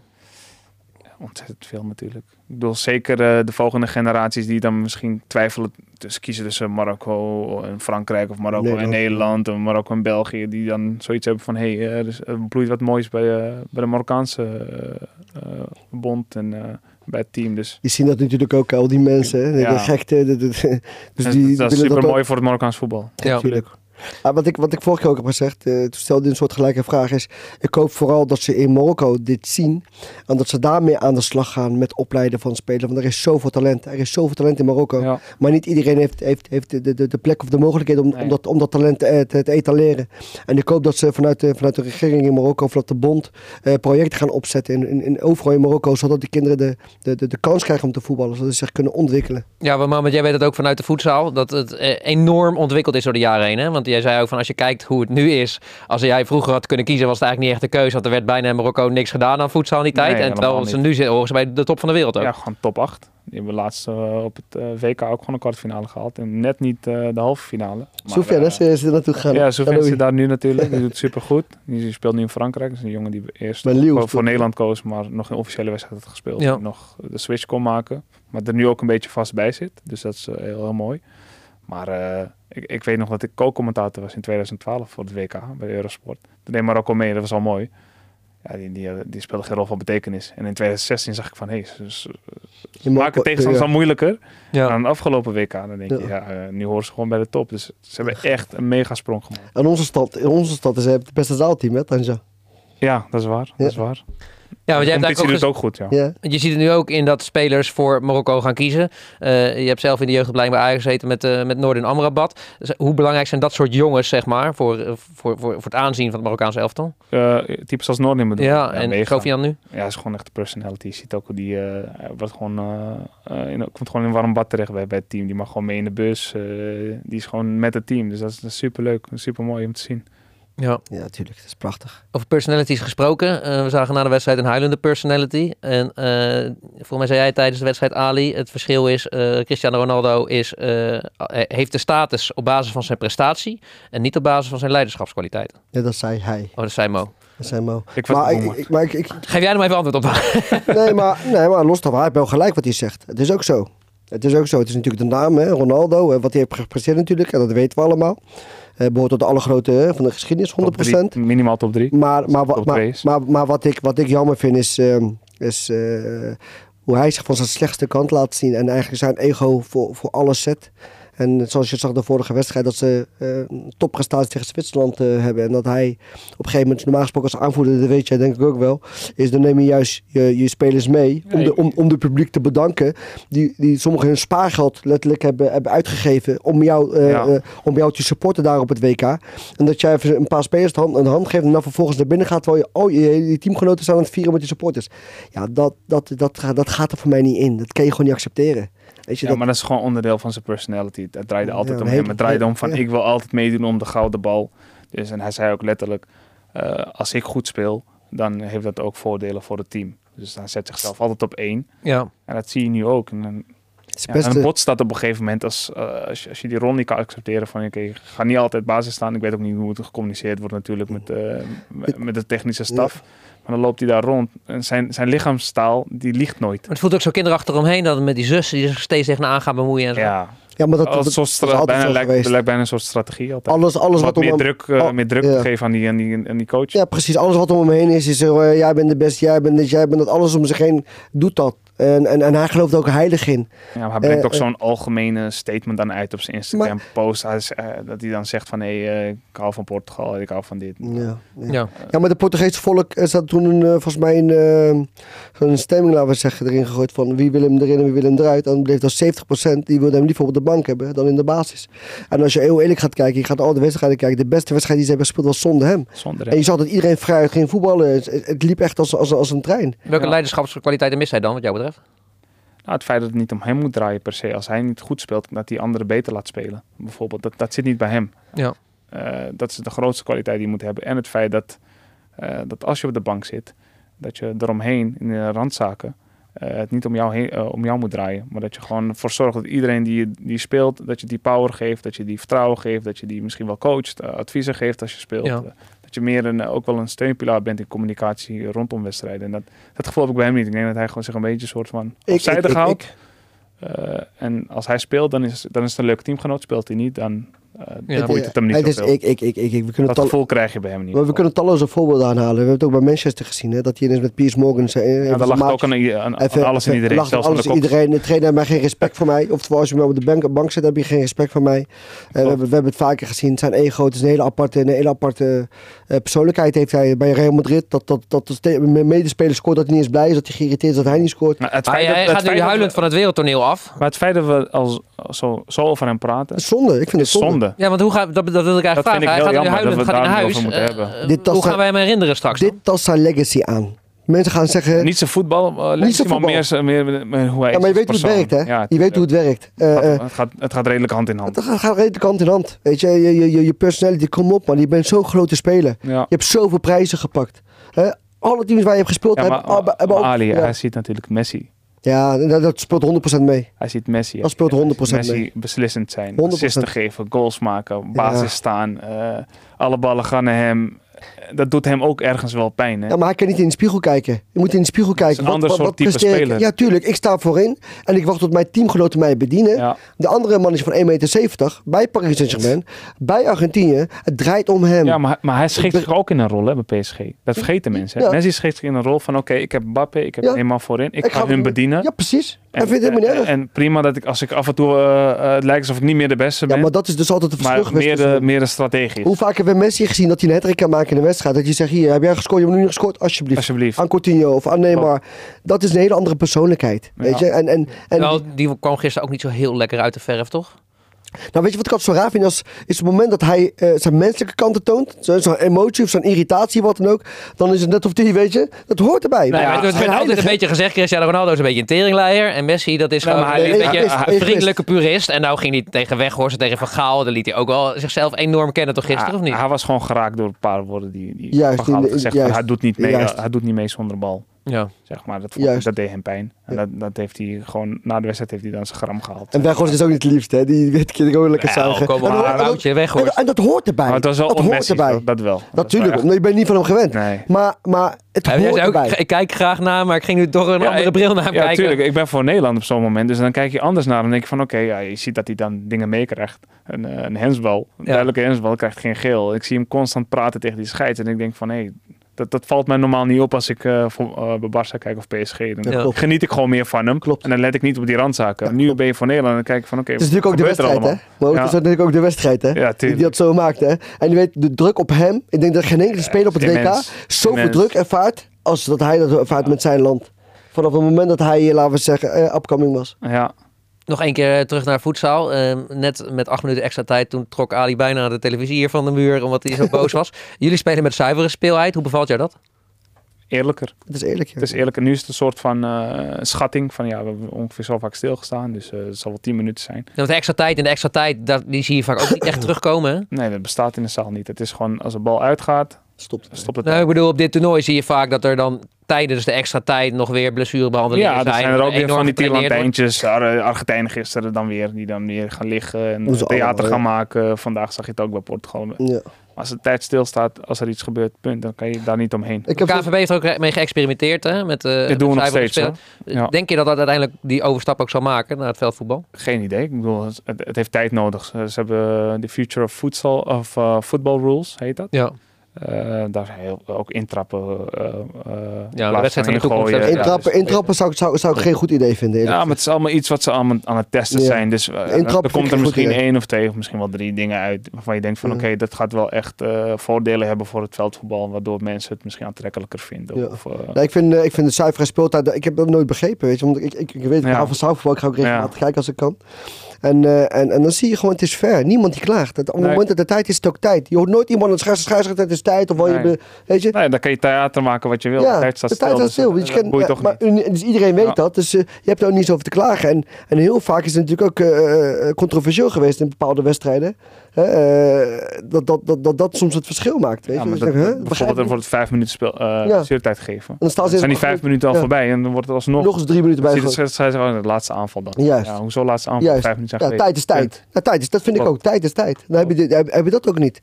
ontzettend veel natuurlijk. Ik bedoel, zeker eh, de volgende generaties die dan misschien twijfelen tussen kiezen tussen Marokko en Frankrijk of Marokko en Nederland. Nederland of Marokko en België, die dan zoiets hebben van hé, hey, er, is- er bloeit wat moois bij, eh, bij de Marokkaanse bond en eh, bij het team. Dus Je ziet dat natuurlijk ook, al die mensen. hè, De, Ja. de gekte. De, de- de- dus dat, die dat is super mooi voor het Marokkaans voetbal. Ja. Natuurlijk. Ah, wat, ik, wat ik vorige keer ook heb gezegd, eh, toen stelde een soort gelijke vraag, is: ik hoop vooral dat ze in Marokko dit zien. En dat ze daarmee aan de slag gaan met opleiden van spelers. Want er is zoveel talent. Er is zoveel talent in Marokko. Ja. Maar niet iedereen heeft, heeft, heeft de, de, de plek of de mogelijkheid om, Nee. om, dat, om dat talent te, te, te etaleren. En ik hoop dat ze vanuit de, vanuit de regering in Marokko, of vanuit de bond, eh, projecten gaan opzetten in, in, in overal in Marokko. Zodat die kinderen de, de, de, de kans krijgen om te voetballen. Zodat ze zich kunnen ontwikkelen. Ja, maar jij weet het ook vanuit de voetzaal. Dat het eh, enorm ontwikkeld is door de jaren heen. Hè? Want jij zei ook van als je kijkt hoe het nu is. Als jij vroeger had kunnen kiezen, was het eigenlijk niet echt een keuze. Want er werd bijna in Marokko niks gedaan aan voetzaal in die tijd. Nee, en terwijl ze nu zitten, horen ze bij de top van de wereld ook. Ja, gewoon top 8. Die hebben laatst eh, op het eh, WK ook gewoon een kwartfinale gehaald. En net niet eh, de halve finale. Hè, ze ze er naartoe gegaan. Ja, Kanoui. zit daar nu natuurlijk. Die doet het supergoed. Die speelt nu in Frankrijk. Dat is een jongen die eerst voor. Nederland koos, maar nog een officiële wedstrijd had gespeeld. Ja. Nog de switch kon maken. Maar er nu ook een beetje vast bij zit. Dus dat is heel, heel mooi. Maar eh, ik, ik weet nog dat ik co-commentator was in 2012 voor het WK bij Eurosport. Toen deed Marokko mee, dat was al mooi. ja, die, die, die speelde geen rol van betekenis. En in 2016 zag ik van, hé, hey, ze, ze Je maken tegenstanders ja. al moeilijker. Ja. Dan de afgelopen WK, dan denk je, Ja. ja, eh, nu horen ze gewoon bij de top. Dus ze hebben echt een mega sprong gemaakt. En onze stad, in onze stad is het beste zaalteam, hè, Tanja? Ja, dat is waar. Ja. Dat is waar. Ja, want jij hebt eigenlijk ook het ook goed, ja. Ja. Want Je ziet het nu ook in dat spelers voor Marokko gaan kiezen. Eh, je hebt zelf in de jeugdopleiding bij Ajax gezeten met, eh met Noordin Amrabat. Dus hoe belangrijk zijn dat soort jongens, zeg maar, voor, eh, voor, voor, voor het aanzien van het Marokkaanse elftal? Eh, types als Noordin bedoel Ja, ik. en mega. Kofian nu? Ja, hij is gewoon echt de personality. Je ziet ook hoe die, eh, wordt gewoon, eh, eh, in, komt gewoon in een warm bad terecht bij, bij het team. Die mag gewoon mee in de bus. eh, die is gewoon met het team. Dus dat is, dat is super leuk. Super mooi om te zien. Ja. ja, natuurlijk. Dat is prachtig. Over personalities gesproken. Eh, we zagen na de wedstrijd een huilende personality. En eh volgens mij zei jij tijdens de wedstrijd Ali, het verschil is, eh, Cristiano Ronaldo is, heeft de status op basis van zijn prestatie en niet op basis van zijn leiderschapskwaliteiten. Ja, dat zei hij. Oh, dat zei Mo. Dat zei Mo. Ik was Maar, ik, ik, maar ik, ik- Geef jij er maar even antwoord op. nee, maar, nee, maar los daarvan, hij heeft wel gelijk wat hij zegt. Het is ook zo. Het is ook zo. Het is natuurlijk de naam, hè, Ronaldo, hè, wat hij heeft gepresteerd natuurlijk. En dat weten we allemaal. Hij behoort tot de alle grote hè, van de geschiedenis, 100%. Top drie, minimaal top 3. Maar, maar, Top maar, maar, maar wat, ik, wat ik jammer vind is, ehm, is eh, hoe hij zich van zijn slechtste kant laat zien. En eigenlijk zijn ego voor, voor alles zet. En zoals je zag de vorige wedstrijd, dat ze eh, een topprestatie tegen Zwitserland eh, hebben. En dat hij op een gegeven moment, normaal gesproken als aanvoerder, dat weet jij denk ik ook wel, is dan neem je juist je, je spelers mee om, de, om, om de publiek te bedanken. Die, die sommigen hun spaargeld letterlijk hebben, hebben uitgegeven om jou, eh, Ja. eh, om jou te supporten daar op het WK. En dat jij even een paar spelers de hand, een hand geeft en dan vervolgens naar binnen gaat. Terwijl je, oh, je, je teamgenoten zijn aan het vieren met je supporters. Ja, dat, dat, dat, gaat- dat gaat er voor mij niet in. Dat kan je gewoon niet accepteren. Weet je, Ja, dat, maar dat is gewoon onderdeel van zijn personality. Het draaide Ja, altijd om hem. Het draaide om van ja. ik wil altijd meedoen om de gouden bal. Dus, en hij zei ook letterlijk, eh, als ik goed speel, dan heeft dat ook voordelen voor het team. Dus hij zet zichzelf altijd op één. ja. En dat zie je nu ook. En dan, ja, eh, bot staat op een gegeven moment als, eh, als, je, als je die rol niet kan accepteren van oké, ik ga niet altijd basis staan. Ik weet ook niet hoe het gecommuniceerd wordt natuurlijk met, eh, met- met de technische staf. Maar dan loopt hij daar rond. En zijn, zijn lichaamstaal, die liegt nooit. Maar het voelt ook zo kinderachtig omheen dat met die zussen die zich steeds tegenaan gaan bemoeien en zo. Ja, ja, maar dat, dat, als dat soort altijd bijna, zo lijkt, bijna een soort strategie altijd. Alles, alles wat wat, meer om druk, eh, al- meer druk ja. geven aan die, aan, die, aan die coach. Ja, precies. Alles wat om hem heen is, is eh, jij bent de beste, jij bent dit, jij bent dat. Alles om zich heen doet dat. En, en, en hij gelooft ook heilig in. Ja, maar hij brengt Eh, ook eh. zo'n algemene statement dan uit op zijn Instagram post. Hij is, eh, dat hij dan zegt van hé, eh, ik hou van Portugal, ik hou van dit. Ja, ja. Ja. ja maar de Portugese volk is dat toen een, volgens mij een, zo'n stemming, laten we zeggen, erin gegooid van wie wil hem erin en wie wil hem eruit. En dan bleef dat 70% die wilde hem liever op de bank hebben dan in de basis. En als je heel eerlijk gaat kijken, je gaat al de wedstrijden kijken, de beste wedstrijd die ze hebben gespeeld was zonder hem. Zonder En hem. je zag dat iedereen vrij ging voetballen. Het, het liep echt als, als, als een trein. Welke Ja. leiderschapskwaliteiten mist hij dan, wat jou betreft? Nou, het feit dat het niet om hem moet draaien per se. Als hij niet goed speelt, dat hij anderen beter laat spelen. Bijvoorbeeld, dat, dat zit niet bij hem. Ja. Eh, dat is de grootste kwaliteit die je moet hebben. En het feit dat, eh, dat als je op de bank zit, dat je eromheen in de randzaken eh, het niet om jou, heen, om jou moet draaien. Maar dat je gewoon ervoor zorgt dat iedereen die, die speelt, dat je die power geeft, dat je die vertrouwen geeft, dat je die misschien wel coacht, adviezen geeft als je speelt. Ja. Eh, dat je meer een, ook wel een steunpilaar bent in communicatie rondom wedstrijden. En dat, dat gevoel heb ik bij hem niet. Ik denk dat hij gewoon zich een beetje een soort van afzijdig houdt. Eh, en als hij speelt, dan is, dan is het een leuke teamgenoot. Speelt hij niet, dan eh Ja. boeit het hem niet Het is, ik, ik, ik, ik, ik, we kunnen Dat tal- gevoel krijg je bij hem niet. Maar we kunnen talloze voorbeelden aanhalen. We hebben het ook bij Manchester gezien. Hè, dat hij ineens met Piers Morgan... zei, eh, ja, daar lag maat- ook aan, aan, aan even- alles en iedereen. lacht Zelfs van alles kop. iedereen. De trainer heeft maar geen respect voor mij. Oftewel, als je me op de bank, bank zit, heb je geen respect voor mij. Eh, we, hebben, we hebben het vaker gezien. Zijn ego, het is een hele aparte, een hele aparte eh, persoonlijkheid heeft hij bij Real Madrid. Dat, dat, dat de medespeler scoort, dat hij niet eens blij is. Dat hij geïrriteerd is dat hij niet scoort. Maar het Hij, feit dat- hij het gaat nu huilend van het wereldtoneel af. Maar het feit dat we als, zo, zo over hem praten, zonde. Ik vind het zonde. Zonde. Ja, want hoe gaat, dat, dat wil ik eigenlijk Dat vragen. vind ik Hij heel gaat nu jammer huilend, dat we gaat naar huis. niet over moeten hebben. eh, Dit hoe gaan wij hem herinneren straks? Dit tast zijn legacy aan. Mensen gaan zeggen... Niet zijn voetbal, uh, zijn niet maar voetbal. meer, zijn- meer, meer, meer hoe hij ja, is maar je weet hoe het persoon. werkt, hè? Ja, je weet hoe het werkt. Eh, het, eh, gaat, het, gaat, het gaat redelijk hand in hand. het gaat, gaat redelijk hand in hand. Weet je, je, je, je, je personality, kom op man. Je bent zo'n grote speler. Ja. Je hebt zoveel prijzen gepakt. Hè? Alle teams waar je hebt gespeeld Ja, hebben, maar, hebben, hebben ook... Ali, ja, hij ziet natuurlijk Messi. Ja dat, dat speelt 100% mee. Hij ziet Messi. Dat speelt 100% Messi mee. beslissend zijn. 100%. Assisten geven, goals maken, basis Ja. staan. eh, alle ballen gaan naar hem. Dat doet hem ook ergens wel pijn. Hè? Ja, maar hij kan niet in de spiegel kijken. Je moet in de spiegel kijken. een ander soort type presteer ik? speler. Ja, tuurlijk. Ik sta voorin en ik wacht tot mijn teamgenoten mij bedienen. Ja. De andere man is van 1,70 meter bij Paris Saint-Germain, bij Argentinië. Het draait om hem. Ja, maar, maar hij schikt zich ook in een rol hè, bij PSG. Dat vergeten mensen. Hè? Ja. Messi schikt zich in een rol van oké, ik heb Mbappé, ik heb Ja. Neymar voorin. Ik, Ik ga ga- hun bedienen. Ja, precies. En, vindt het helemaal niet en, erg. en prima dat ik als ik af en toe eh, eh, het lijkt alsof ik niet meer de beste Ja, ben. maar dat is dus altijd het verschil maar geweest. meer, de, meer de strategisch. Hoe vaak hebben we Messi gezien dat hij een hattrick kan maken in de wedstrijd? Dat je zegt, hier, heb jij gescoord? Je hebt nu niet gescoord? Alsjeblieft. Alsjeblieft. Aan Coutinho of aan Neymar. Dat is een hele andere persoonlijkheid. Weet Ja. je? En, en, en Wel, die kwam gisteren ook niet zo heel lekker uit de verf, toch? Nou, weet je wat ik altijd zo raar vind? Als, is het moment dat hij eh, zijn menselijke kanten toont, zo- zo'n emotie of zo'n irritatie, wat dan ook, dan is het net of die, weet je, dat hoort erbij. Nou, ja, het werd altijd een beetje gezegd, Cristiano Ronaldo is een beetje een teringleier. En Messi, dat is Nou, gewoon een beetje een vriendelijke purist. En nou ging hij tegen Weghorst en tegen Van Gaal. Dan liet hij ook wel zichzelf enorm kennen toch gisteren, Ja, of niet? Hij was gewoon geraakt door een paar woorden die, die Juist, Van Gaal had gezegd. juist. hij, doet niet mee, Juist. hij doet niet mee zonder bal. Ja. Zeg maar. dat, vond- dat deed hem pijn. En Ja. dat, dat heeft hij gewoon, na de wedstrijd heeft hij dan zijn gram gehaald. En Weghorst is ook niet het liefst, hè? Die weet je gewoon lekker zuigen. kom En dat- maar, en dat- en, en dat hoort erbij. Maar het was wel dat hoort erbij. dat, dat wel. Natuurlijk, want je bent niet van hem gewend. echt- Nee. Maar, maar het Ja, hoort ook, erbij. ik kijk graag naar, maar ik ging nu door een Ja, andere ik- bril naar hem Ja, kijken. tuurlijk. Ik ben voor Nederland op zo'n moment. Dus dan kijk je anders naar. Dan denk je van, oké, ja, je ziet dat hij dan dingen meekrijgt. Een, eh, een hensbal, een duidelijke hensbal, krijgt geen geel. Ik zie hem constant praten tegen die scheids. En ik denk van, hé, dat, dat valt mij normaal niet op als ik eh, voor, eh, bij Barca kijk of PSG. Dan Ja, geniet ik gewoon meer van hem. Klopt. En dan let ik niet op die randzaken. nu ben je voor Nederland en dan kijk ik van, oké, Het is natuurlijk ook de wedstrijd, hè? Maar ook, Ja. het is natuurlijk ook de wedstrijd, hè? Ja, die, dat zo maakt, hè? En je weet, de druk op hem. Ik denk dat geen enkele speler op het immens. WK zoveel Immens. druk ervaart als dat hij dat ervaart met zijn land. Vanaf het moment dat hij, eh, laten we zeggen, eh, upcoming was. Ja, Nog één keer eh, terug naar voetbal. Ehm, net met acht minuten extra tijd, toen trok Ali bijna de televisie hier van de muur, omdat hij zo boos was. Jullie spelen met zuivere speelheid. Hoe bevalt jou dat? eerlijker. Het is eerlijk, ja. Het is eerlijker. Nu is het een soort van eh, schatting van, ja, we hebben ongeveer zo vaak stilgestaan. Dus eh, het zal wel 10 minuten zijn. Ja, want de extra tijd en de extra tijd, dat, die zie je vaak ook niet echt terugkomen. Hè? Nee, dat bestaat in de zaal niet. Het is gewoon, als de bal uitgaat, Stopt. stopt het. Nou, ik bedoel, op dit toernooi zie je vaak dat er dan tijdens de extra tijd nog weer blessurebehandelingen Ja, zijn. er zijn er ook weer van die tierlantijntjes. Ar- Argentijnen gisteren dan weer, die dan weer gaan liggen en theater allemaal, gaan ja. maken. Vandaag zag je het ook bij Portugal. Ja. Als de tijd stilstaat, als er iets gebeurt, punt, dan kan je daar niet omheen. Ik De heb KNVB heeft er ook mee geëxperimenteerd, hè? Met, eh Dit doen we nog steeds. Ja. Denk je dat dat uiteindelijk die overstap ook zal maken naar het veldvoetbal? Geen idee. Ik bedoel, het, het heeft tijd nodig. Ze, ze hebben de Future of Futsal of eh, Football Rules, heet dat. Ja. Eh, daar zijn heel, ook intrappen. eh, eh, Ja, in de wedstrijd van de toekomst intrappen, dus- intrappen zou, ik- zou, zou ik geen goed idee vinden. eerlijk Ja, maar het is allemaal iets wat ze allemaal aan het testen Ja. zijn. Dus uh, Intrappen er komt er misschien één of twee of misschien wel drie dingen uit waarvan je denkt van Ja. oké, dat gaat wel echt eh, voordelen hebben voor het veldvoetbal, waardoor mensen het misschien aantrekkelijker vinden. Ja. Of, Nee, ik, vind, eh, ik vind de zuivere speeltijd, ik heb dat nooit begrepen, weet je. Want ik, ik, ik weet, ik Ja. hou van zaalvoetbal, ik ga ook regelmatig Ja. kijken als ik kan. En, eh, en, en dan zie je gewoon, het is fair. Niemand die klaagt. Het, op het Nee. moment dat de tijd is, is het ook tijd. Je hoort nooit iemand aan het scheidsrechter, het is tijd. Of wel je, be- weet je. nee, dan kan je theater maken wat je wil. de tijd staat de tijd staat dus, stil. Dus, dat ja, maar, dus iedereen weet Ja. dat. Dus eh, je hebt er ook niet over te klagen. En, en heel vaak is het natuurlijk ook eh, controversieel geweest in bepaalde wedstrijden. Eh, dat, dat, dat, dat dat soms het verschil maakt. Weet je. Dus dat, bijvoorbeeld er wordt vijf minuten speel, eh Ja. speeltijd gegeven. En dan staan ze Dan zijn die vijf minuten al voorbij en dan wordt het alsnog. nog eens drie minuten bij. De scheidsrechter gewoon de laatste aanval dan. Juist. Ja, hoezo laatste aanval? Juist. Vijf minuten zijn tijd is tijd. Tijd is, dat vind ik ook. Tijd is tijd. Dan heb je, dat ook niet.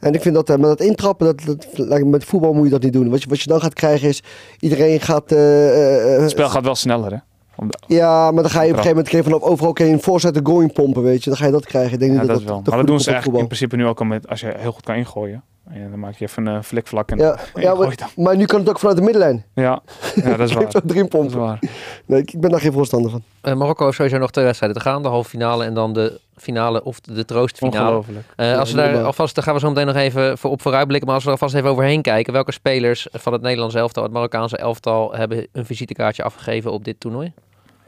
En ik vind dat eh, met dat intrappen, dat, met voetbal moet je dat niet doen. Wat je, wat je dan gaat krijgen is, iedereen gaat... eh, eh, eh, Het spel gaat wel sneller, hè? Ja, maar dan ga je op een gegeven moment je vanaf overal kun je een voorzetten goal in pompen, weet je. Dan ga je dat krijgen. Ik denk Ja, dat dat wel. dat Maar dat doen ze eigenlijk in principe nu ook al met als je heel goed kan ingooien. En dan maak je even een flikvlak en Ja, en ja maar, nu kan het ook vanuit de middenlijn. Ja, ja, dat is waar. Dat is pompen. waar. Nee, ik ben daar geen voorstander van. Eh, Marokko heeft sowieso nog twee wedstrijden te gaan. De halve finale en dan de finale of de troostfinale. Ongelooflijk. Eh, als we Ja, daar alvast, daar gaan we zo meteen nog even voor op vooruitblikken. Maar als we er alvast even overheen kijken. Welke spelers van het Nederlands elftal, het Marokkaanse elftal, hebben een visitekaartje afgegeven op dit toernooi?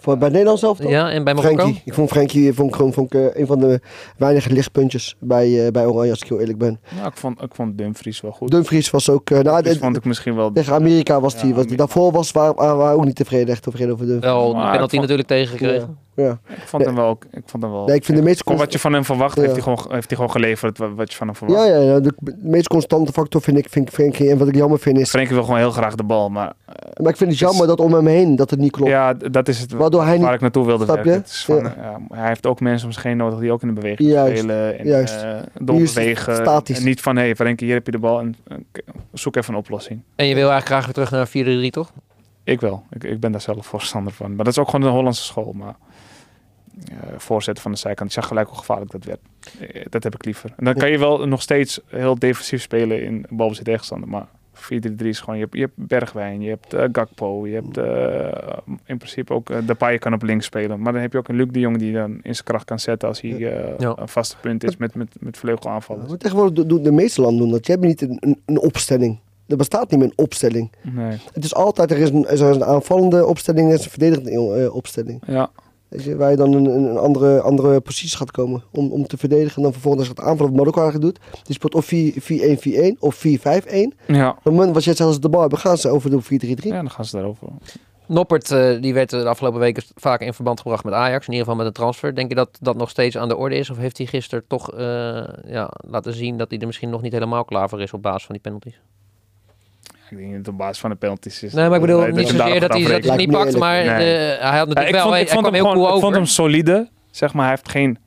Voor, bij Nederland zelf toch? Ja, en bij Marokko? Ik vond Frenkie vond ik gewoon vond ik, eh, een van de weinige lichtpuntjes bij, eh, bij Oranje, als ik heel eerlijk ben. Nou, ik vond, ik vond Dumfries wel goed. Dumfries was ook... eh, nou, de- vond ik misschien wel... tegen Amerika was Ja, die. Was die Amerika. daarvoor was waar, waar, waar ook niet tevreden, echt tevreden over Dumfries. Wel, de penalty natuurlijk tegengekregen. Ja. Ik vond hem wel... Ik vond hem wel Nee, ik vind de Gewoon wat je van hem verwacht, Ja. heeft, hij gewoon, heeft hij gewoon geleverd wat, je van hem verwacht. Ja, ja, ja, de, meest constante factor vind ik, vind ik Frenkie. En wat ik jammer vind is... Frenkie wil gewoon heel graag de bal, maar Maar ik vind het jammer dat om hem heen dat het niet klopt. ja, dat is het Waardoor hij waar niet... ik naartoe wilde Snap werken. van, Ja. ja, hij heeft ook mensen om zich heen nodig die ook in de beweging Juist, spelen. En, juist. eh, doorbewegen. statisch. En niet van, hé hey, Frenkie, hier heb je de bal en eh, zoek even een oplossing. En je wil eigenlijk graag weer terug naar 4-3, toch? Ik wel. Ik, ik ben daar zelf voorstander van. Maar dat is ook gewoon de Hollandse school. Maar eh voorzetten van de zijkant, ik zag gelijk hoe gevaarlijk dat werd. Eh, dat heb ik liever. En dan kan je wel nog steeds heel defensief spelen in balbezit tegenstander. Maar 4-3-3 is gewoon, je hebt, je hebt Bergwijn, je hebt eh, Gakpo, je hebt eh, in principe ook uh, Depay kan op links spelen. Maar dan heb je ook een Luc de Jong die dan in zijn kracht kan zetten als hij eh, Ja. een vaste punt is met, met, met vleugelaanvallers. Maar tegenwoordig doen- de meeste landen doen dat. Je hebt niet een, een, een opstelling. Er bestaat niet meer een opstelling. Nee. Het is altijd, er is een, er is een aanvallende opstelling en een verdedigende eh, opstelling. Ja, je, waar je dan een, een andere, andere positie gaat komen om, om te verdedigen. En dan vervolgens gaat aanvallen wat Marokko eigenlijk doet. Die speelt of 4-1-4-1 of 4-5-1. ja. Op het moment wat jij zegt als de bal hebben, gaan ze over de 4-3-3. ja, dan gaan ze daarover. Noppert, eh, die werd de afgelopen weken vaak in verband gebracht met Ajax. In ieder geval met een transfer. Denk je dat dat nog steeds aan de orde is? Of heeft hij gisteren toch eh, ja, laten zien dat hij er misschien nog niet helemaal klaar voor is op basis van die penalties? Ik denk niet dat het op basis van de penalties is. Nee, maar ik bedoel dat niet zozeer dat hij hij afrekenen. niet pakt. Maar hij had natuurlijk ik wel... vond, hij, ik hij vond hem heel gewoon, cool ik vond hem solide. Zeg maar, hij heeft geen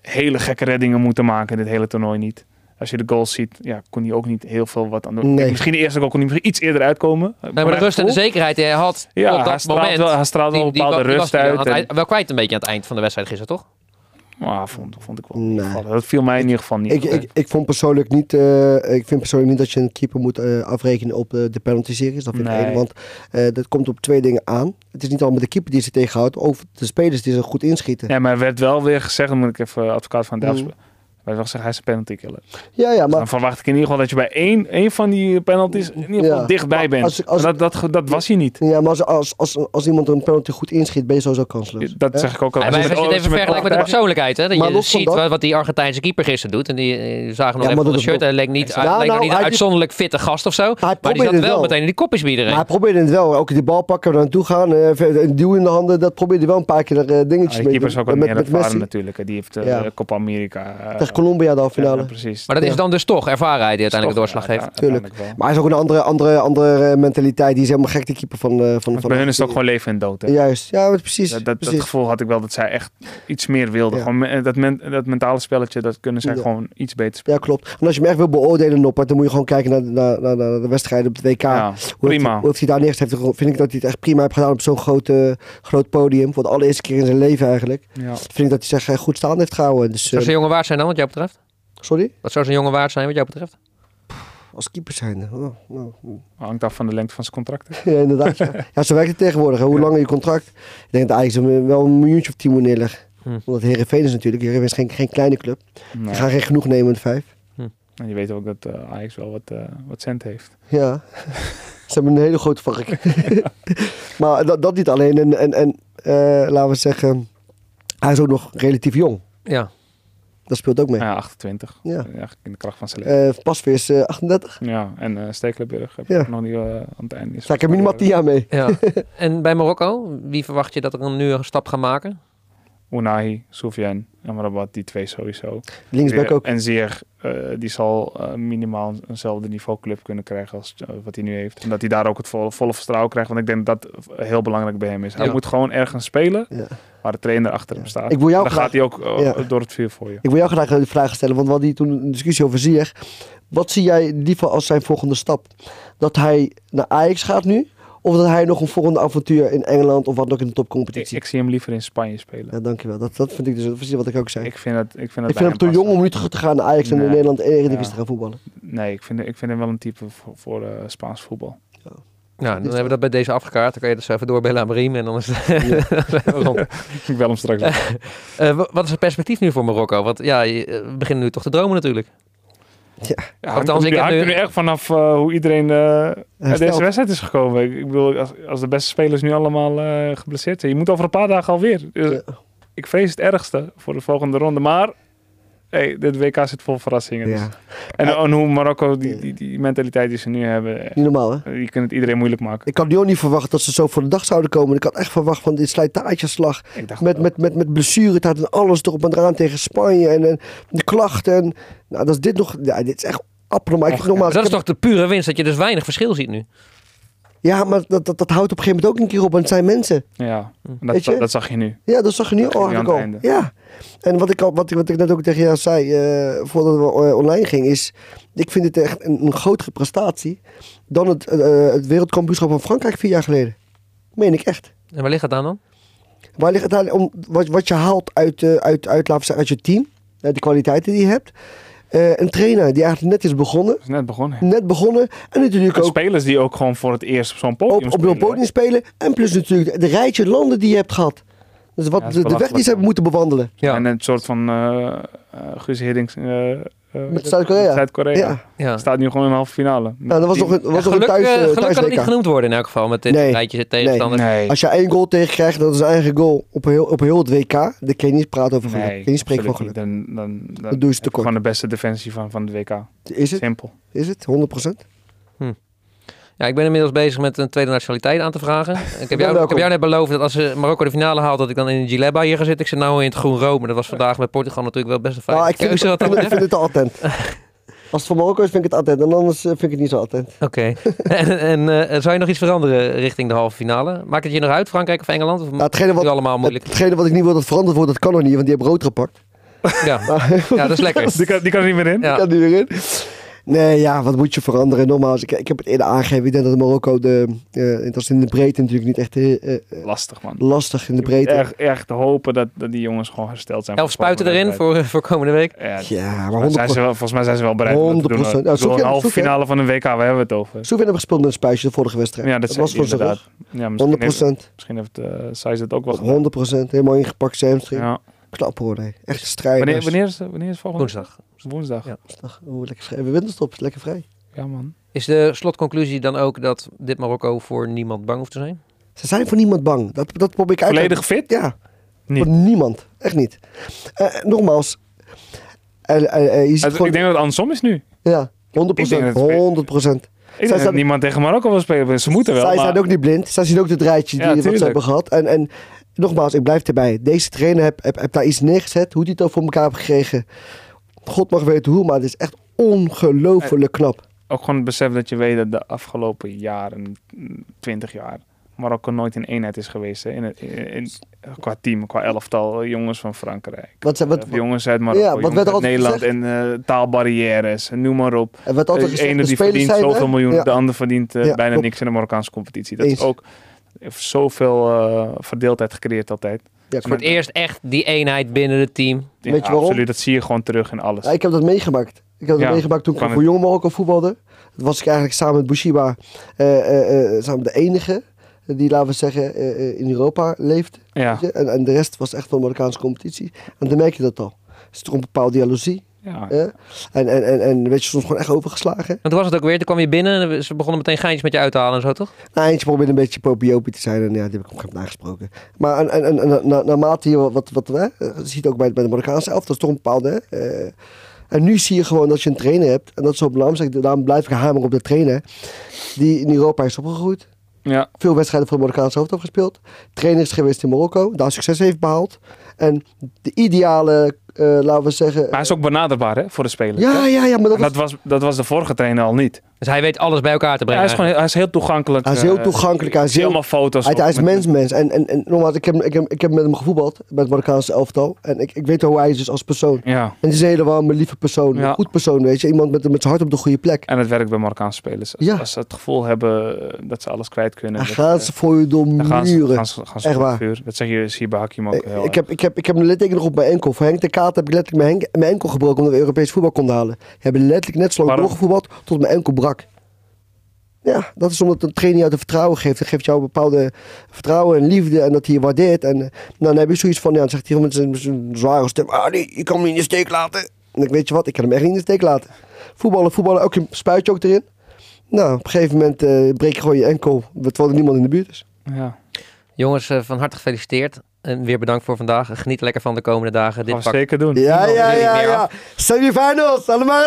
hele gekke reddingen moeten maken in dit hele toernooi niet. Als je de goals ziet, ja, kon hij ook niet heel veel wat aan doen. Nee. Misschien de eerste goal kon hij misschien iets eerder uitkomen. Nee, maar de rust en de zekerheid die hij had Ja, op hij dat straalt moment... wel, hij straalt wel een bepaalde die rust hij uit. het en- wel kwijt een beetje aan het eind van de wedstrijd gisteren, toch? Maar vond, vond ik wel Nee. Dat viel mij in ieder geval niet. Ik, ik, ik, vond persoonlijk niet, eh, ik vind persoonlijk niet dat je een keeper moet eh, afrekenen op eh, de penalty series. Dat vind ik één, want dat komt op twee dingen aan. Het is niet allemaal de keeper die ze tegenhoudt, of de spelers die ze goed inschieten. ja, maar er werd wel weer gezegd, dan moet ik even advocaat van Delft Mm. Wij wel zeggen, hij is een penalty killer. Ja, ja, maar Dan verwacht ik in ieder geval dat je bij één, één van die penalties in ieder geval Ja. dichtbij bent. als- dat, dat, dat was hij niet. Ja, maar als, als, als, als iemand een penalty goed inschiet, ben je sowieso kansloos. Dat Hè? zeg ik ook al. Ja, maar als je het even vergelijkt met de persoonlijkheid, hè, dat Maar je ziet dat- wat, wat die Argentijnse keeper gisteren doet. En die eh, zagen nog Ja, even maar van de dat shirt. Hij leek niet, leek nou, niet een uitzonderlijk fitte gast of zo. Maar die zat wel wel. meteen in die kopjes bij iedereen. Maar hij probeerde het wel. Ook die bal pakken, er naartoe gaan, eh, een duw in de handen. Dat probeerde hij wel een paar keer er, eh, dingetjes de mee keeper is ook wat met, meer ervaren natuurlijk. Die heeft. Copa America. Eh, Colombia de ja, finale. precies. Maar dat is dan dus toch ervarenheid die uiteindelijk de Toch, doorslag ja, geeft. Tuurlijk. Maar hij is ook een andere, andere, andere eh, mentaliteit. Die is helemaal gek, die keeper van... eh van, Want van bij hun is het ook gewoon leven en dood. hè. Juist, ja, precies. Dat, dat, gevoel had ik wel dat zij echt iets meer wilden. Gewoon me- dat, men- dat mentale spelletje, dat kunnen zij Ja. gewoon iets beter spelen. Ja, klopt. En als je hem echt wil beoordelen, Noppert, dan moet je gewoon kijken naar, naar, naar, naar de wedstrijden op het WK. Ja, Hoe prima. hij- Hoe heeft hij daar neergezet? Heeft Vind ik dat hij het echt prima heeft gedaan op zo'n groot, eh, groot podium. Voor de allereerste keer in zijn leven eigenlijk. Ja. Vind ik dat hij zich eh, goed staan heeft gehouden. Dus, Zou eh, jongen waard zijn dan, wat jou betreft? sorry? Wat zou zo'n jongen waard zijn, wat jou betreft? Als keeper zijn. Oh, nou, Hangt af van de lengte van zijn contracten. Ja, inderdaad. Ja. ja, zo werkt het tegenwoordig. Hè. Hoe Ja. langer je contract. Ik denk dat eigenlijk wel een miljoentje of tien moet neerleggen. Hm. Omdat Heerenveen is natuurlijk. Heerenveen is geen, geen kleine club. Nee. Die gaan geen genoeg nemen met vijf. En je weet ook dat eh, Ajax wel wat, eh, wat cent heeft. Ja. Ze hebben een hele grote vark. maar dat, dat niet alleen. En, en, en eh, laten we zeggen, hij is ook nog relatief jong. Ja. Dat speelt ook mee. Ja, 28. Ja. Eigenlijk in de kracht van zijn leven. Eh Pasveer is eh, 38. ja, en eh Stekelenburg heb Ja. ik nog niet eh, aan het einde. Sta ik er minimaal 10 jaar mee. ja. en bij Marokko, wie verwacht je dat er een, nu een stap gaat maken? Unahi, Soufiane en Rabat, die twee sowieso. Linksback ook. En Zeer, eh, die zal eh, minimaal eenzelfde niveau club kunnen krijgen als eh, wat hij nu heeft. En dat hij daar ook het volle, volle vertrouwen krijgt. Want ik denk dat dat heel belangrijk bij hem is. Hij Ja. moet gewoon ergens spelen Ja. waar de trainer achter hem staat. Ik wil jou dan graag- gaat hij ook Ja. door het vuur voor je. Ik wil jou graag een vraag stellen, want we hadden hier toen een discussie over Ziyech. Wat zie jij liever als zijn volgende stap? Dat hij naar Ajax gaat nu? Of dat hij nog een volgende avontuur in Engeland of wat ook in de Ik, topcompetitie? ik zie hem liever in Spanje spelen. Ja, dankjewel. Dat, dat vind ik dus precies wat ik ook zei. Ik, Ik vind dat, ik vind dat vind bij hem te jong om nu terug te gaan naar Ajax en in. Nederland en Eredivisie Ja. te gaan voetballen. Nee, ik vind, ik vind hem wel een type voor, voor eh, Spaans voetbal. Nou, dan hebben we dat bij deze afgekaart. Dan kan je dus even doorbellen aan Briem en dan is het rond. ik bel hem straks. Eh, wa- wat is het perspectief nu voor Marokko? Want ja, je, eh, we beginnen nu toch te dromen natuurlijk. Ja, Althans, hangt er ik nu- heb hangt nu- er nu echt vanaf eh, hoe iedereen eh, uit deze wedstrijd is gekomen. Ik, ik bedoel, als, als de beste spelers nu allemaal eh, geblesseerd zijn. Je moet over een paar dagen alweer. Dus Ja. Ik vrees het ergste voor de volgende ronde. Maar hey, dit WK zit vol verrassingen. Dus. Ja, En, en hoe Marokko, die, die, die mentaliteit die ze nu hebben, eh, niet normaal hè. die kunnen het iedereen moeilijk maken. Ik had nu ook niet verwacht dat ze zo voor de dag zouden komen. Ik had echt verwacht van dit dacht, Met, met, met, met blessuretijd en alles erop en eraan tegen Spanje. En, en de klachten. En, nou, dat is dit nog... Ja, dit is echt abnormaal. Ik, Och, nogmaals, dat is toch de pure winst, dat je dus weinig verschil ziet nu. Ja, maar dat, dat, dat houdt op een gegeven moment ook een keer op. En het zijn mensen. ja, dat, Weet je? dat zag je nu. Ja, dat zag je nu Dat al aan het. Ja. En wat ik, al, wat, ik, wat ik net ook tegen jou zei, eh, voordat we eh, online gingen, is... Ik vind dit echt een, een grotere prestatie dan het, eh, het wereldkampioenschap van Frankrijk vier jaar geleden. Meen ik echt. En waar ligt het aan dan? Waar ligt het aan? Om, wat, wat je haalt uit, eh, uit, uit, laten zeggen, uit je team, de kwaliteiten die je hebt. Eh, een trainer die eigenlijk net is begonnen, is net begonnen. net begonnen. En natuurlijk En ook spelers die ook gewoon voor het eerst op zo'n podium op, op een podium spelen. En plus natuurlijk de rijtje landen die je hebt gehad. Dus wat, Ja, de, de weg die ze hebben moeten bewandelen. Ja. En een soort van eh, Guus Hiddings Met Zuid-Korea. Zuid-Korea. Ja. ja. Staat nu gewoon in de halve finale. Nou, dat was nog een, was Ja, nog een geluk, thuis, eh, eh, geluk thuis kan het niet genoemd worden in elk geval met dit Nee. rijtje tegenstanders. Nee. Als je één goal tegenkrijgt, dat is een eigen goal op heel, op heel het WK. Dan kan je niet praten over geluk. Nee, je niet spreken van geluk. Dan, dan, dan Dat doe je je tekort. Gewoon de beste defensie van, van de WK. Is het? Simpel. Is het? 100%? Ja, ik ben inmiddels bezig met een tweede nationaliteit aan te vragen. Ik heb, jou, ik heb jou net beloofd dat als ze Marokko de finale haalt, dat ik dan in de Gileba hier ga zitten. Ik zit nou in het groen Rome. Dat was vandaag met Portugal natuurlijk wel best een fijne Nou, ik vind, keuze. het, wat dat ik vind, ik het attent. Als het van Marokko is, vind ik het attent. En anders eh, vind ik het niet zo attent. Oké. en en eh, zou je nog iets veranderen richting de halve finale? Maakt het je nog uit, Frankrijk of Engeland? Of Nou, hetgene, wat, allemaal moeilijk? hetgene wat ik niet wil dat veranderd wordt, dat kan nog niet. Want die hebben rood gepakt. Ja. Maar, ja, dat is lekker. Die kan, die kan er niet meer in. Ja. kan die erin. Nee, ja, wat moet je veranderen? Nogmaals, ik, ik heb het eerder aangegeven. Ik denk dat Marokko, de, eh, dat is in de breedte natuurlijk niet echt eh, eh, Lastig man. lastig in de breedte. Erg, erg te hopen dat, dat die jongens gewoon hersteld zijn. Elf spuiten erin voor, voor komende week. Ja, Ja, maar maar 100%. zijn ze wel, volgens mij zijn ze wel bereid om dat te doen. 100%. hoor. Ja, Ik bedoel, Sofiane- een halve finale van een WK, waar hebben we het over? Soeven hebben gespeeld met een spuisje de vorige wedstrijd. Ja, dat, was zei voor inderdaad. Ja, misschien 100%. heeft, misschien heeft uh, het ook wel gedaan. 100%. Helemaal ingepakt, zijn. Ja. Knap hoor, nee. Echt strijders. Wanneer, wanneer, is, wanneer is volgende Woensdag. Woensdag. Ja. Ach, Oeh, lekker vrij. We winterstop, lekker vrij. Ja, man. Is de slotconclusie dan ook dat dit Marokko voor niemand bang hoeft te zijn? Ze zijn voor niemand bang. Dat, dat probeer ik uit Volledig fit? Ja, Niet. voor niemand. Echt niet. Eh, nogmaals. eh, eh, je ziet Het- gewoon... Ik denk dat het andersom is nu. Ja, 100 Ik denk dat het- 100 Ik zijn- niemand tegen Marokko wil spelen. Ze moeten wel, Zij maar... zijn ook niet blind. Zij zien ook het rijtje die Ja, tuurlijk. hebben gehad. En, en nogmaals, ik blijf erbij. Deze trainer heb, heb, heb daar iets neergezet. Hoe hij het ook voor elkaar heeft gekregen. God mag weten hoe, maar het is echt ongelooflijk knap. ook gewoon het besef dat je weet dat de afgelopen jaren, mm, 20 jaar, Marokko nooit in eenheid is geweest. Hè? In het, in, in- qua team, qua elftal, eh, jongens van Frankrijk. Wat, ze- wat, Eh, jongens uit Marokko, Ja, wat jongens er uit Nederland en eh, taalbarrières, en noem maar op. werd De altijd gezegd, ene de die spelers verdient zijn, zoveel hè? miljoen, Ja. de ander verdient eh, Ja, bijna klopt. niks in de Marokkaanse competitie. Dat Eens. is ook heeft zoveel eh, verdeeldheid gecreëerd altijd. Ja, Voor het eerst echt die eenheid binnen het team. Ja, Weet je waarom? Absoluut, dat zie je gewoon terug in alles. Ja, ik heb dat meegemaakt. Ik heb dat Ja, meegemaakt toen ik voor Jong Marokko voetbalde. Dat was ik eigenlijk samen met Bushiba eh, eh, eh, samen de enige die, laten we zeggen, eh, eh, in Europa ja, je. En, en de rest was echt van de Marokkaanse competitie. En dan merk je dat al. Er is toch een bepaalde jaloezie. ja. En, en, en, en je, soms gewoon echt overgeslagen. Want toen was het ook weer, toen kwam je binnen en ze begonnen meteen geintjes met je uit te halen en zo, toch? Nou, eentje probeerde een beetje popiopie te zijn en ja, die heb ik op een gegeven moment aangesproken. Maar en, en, en, en na, naarmate je wat, wat, wat hè, je ziet ook bij, bij de Marokkaanse elf, dat is toch een bepaalde... hè, eh, en nu zie je gewoon dat je een trainer hebt, en dat is zo belangrijk, daarom blijf ik hameren op de trainer, die in Europa is opgegroeid. Ja. Veel wedstrijden voor de Marokkaanse hoofd heeft gespeeld. Trainer is geweest in Marokko, daar succes heeft behaald. En de ideale, eh, laten we zeggen... Maar hij is ook benaderbaar hè, voor de spelers. ja, ja, ja, maar dat En was, dat, was, dat was de vorige trainer al niet. Dus hij weet alles bij elkaar te Ja, brengen. hij, is gewoon, hij is heel toegankelijk. Hij is heel eh, toegankelijk, hij is heel- allemaal foto's. Hij, hij is met- mens, mens. En, en, en nogmaals, ik heb, ik, heb, ik heb met hem gevoetbald, met het Marokkaanse elftal. En ik, ik weet hoe hij is dus als persoon. Ja, En het is een hele warme, lieve persoon. Ja. Een goed persoon, weet je. Iemand met, met zijn hart op de goede plek. en het werkt bij Marokkaanse spelers. Als, Ja. als ze het gevoel hebben eh, dat ze alles kwijt kunnen. Dan gaan eh, ze voor je door dan gaan ze, muren. gaan ze, gaan ze Echt waar. vuur. Dat zeg je, zie je bij Hakim ook Ik, heel ik, erg. heb, ik, heb, ik heb een litteken nog op mijn enkel. Voor Henk de Kaat heb ik letterlijk mijn, enkel gebroken omdat we Europees voetbal konden halen. We hebben letterlijk net zo lang doorgevoetbald tot mijn enkel brak. Ja, dat is omdat een trainer jou de vertrouwen geeft. Dat geeft jou een bepaalde vertrouwen en liefde en dat hij je waardeert. En eh, nou, dan heb je zoiets van, ja, dan zegt hij met zijn, zware stem, ah nee, je kan me niet in de steek laten. En ik weet je wat, ik kan hem echt niet in de steek laten. Voetballen, voetballen, ook een spuitje ook erin. Nou, op een gegeven moment eh, breek je gewoon je enkel, terwijl er niemand in de buurt is. Ja. Jongens, eh, van harte gefeliciteerd. En weer bedankt voor vandaag. Geniet lekker van de komende dagen. Gaan Dit we pakt zeker doen. Ja, ja, ja, ja. Semifinals, allemaal!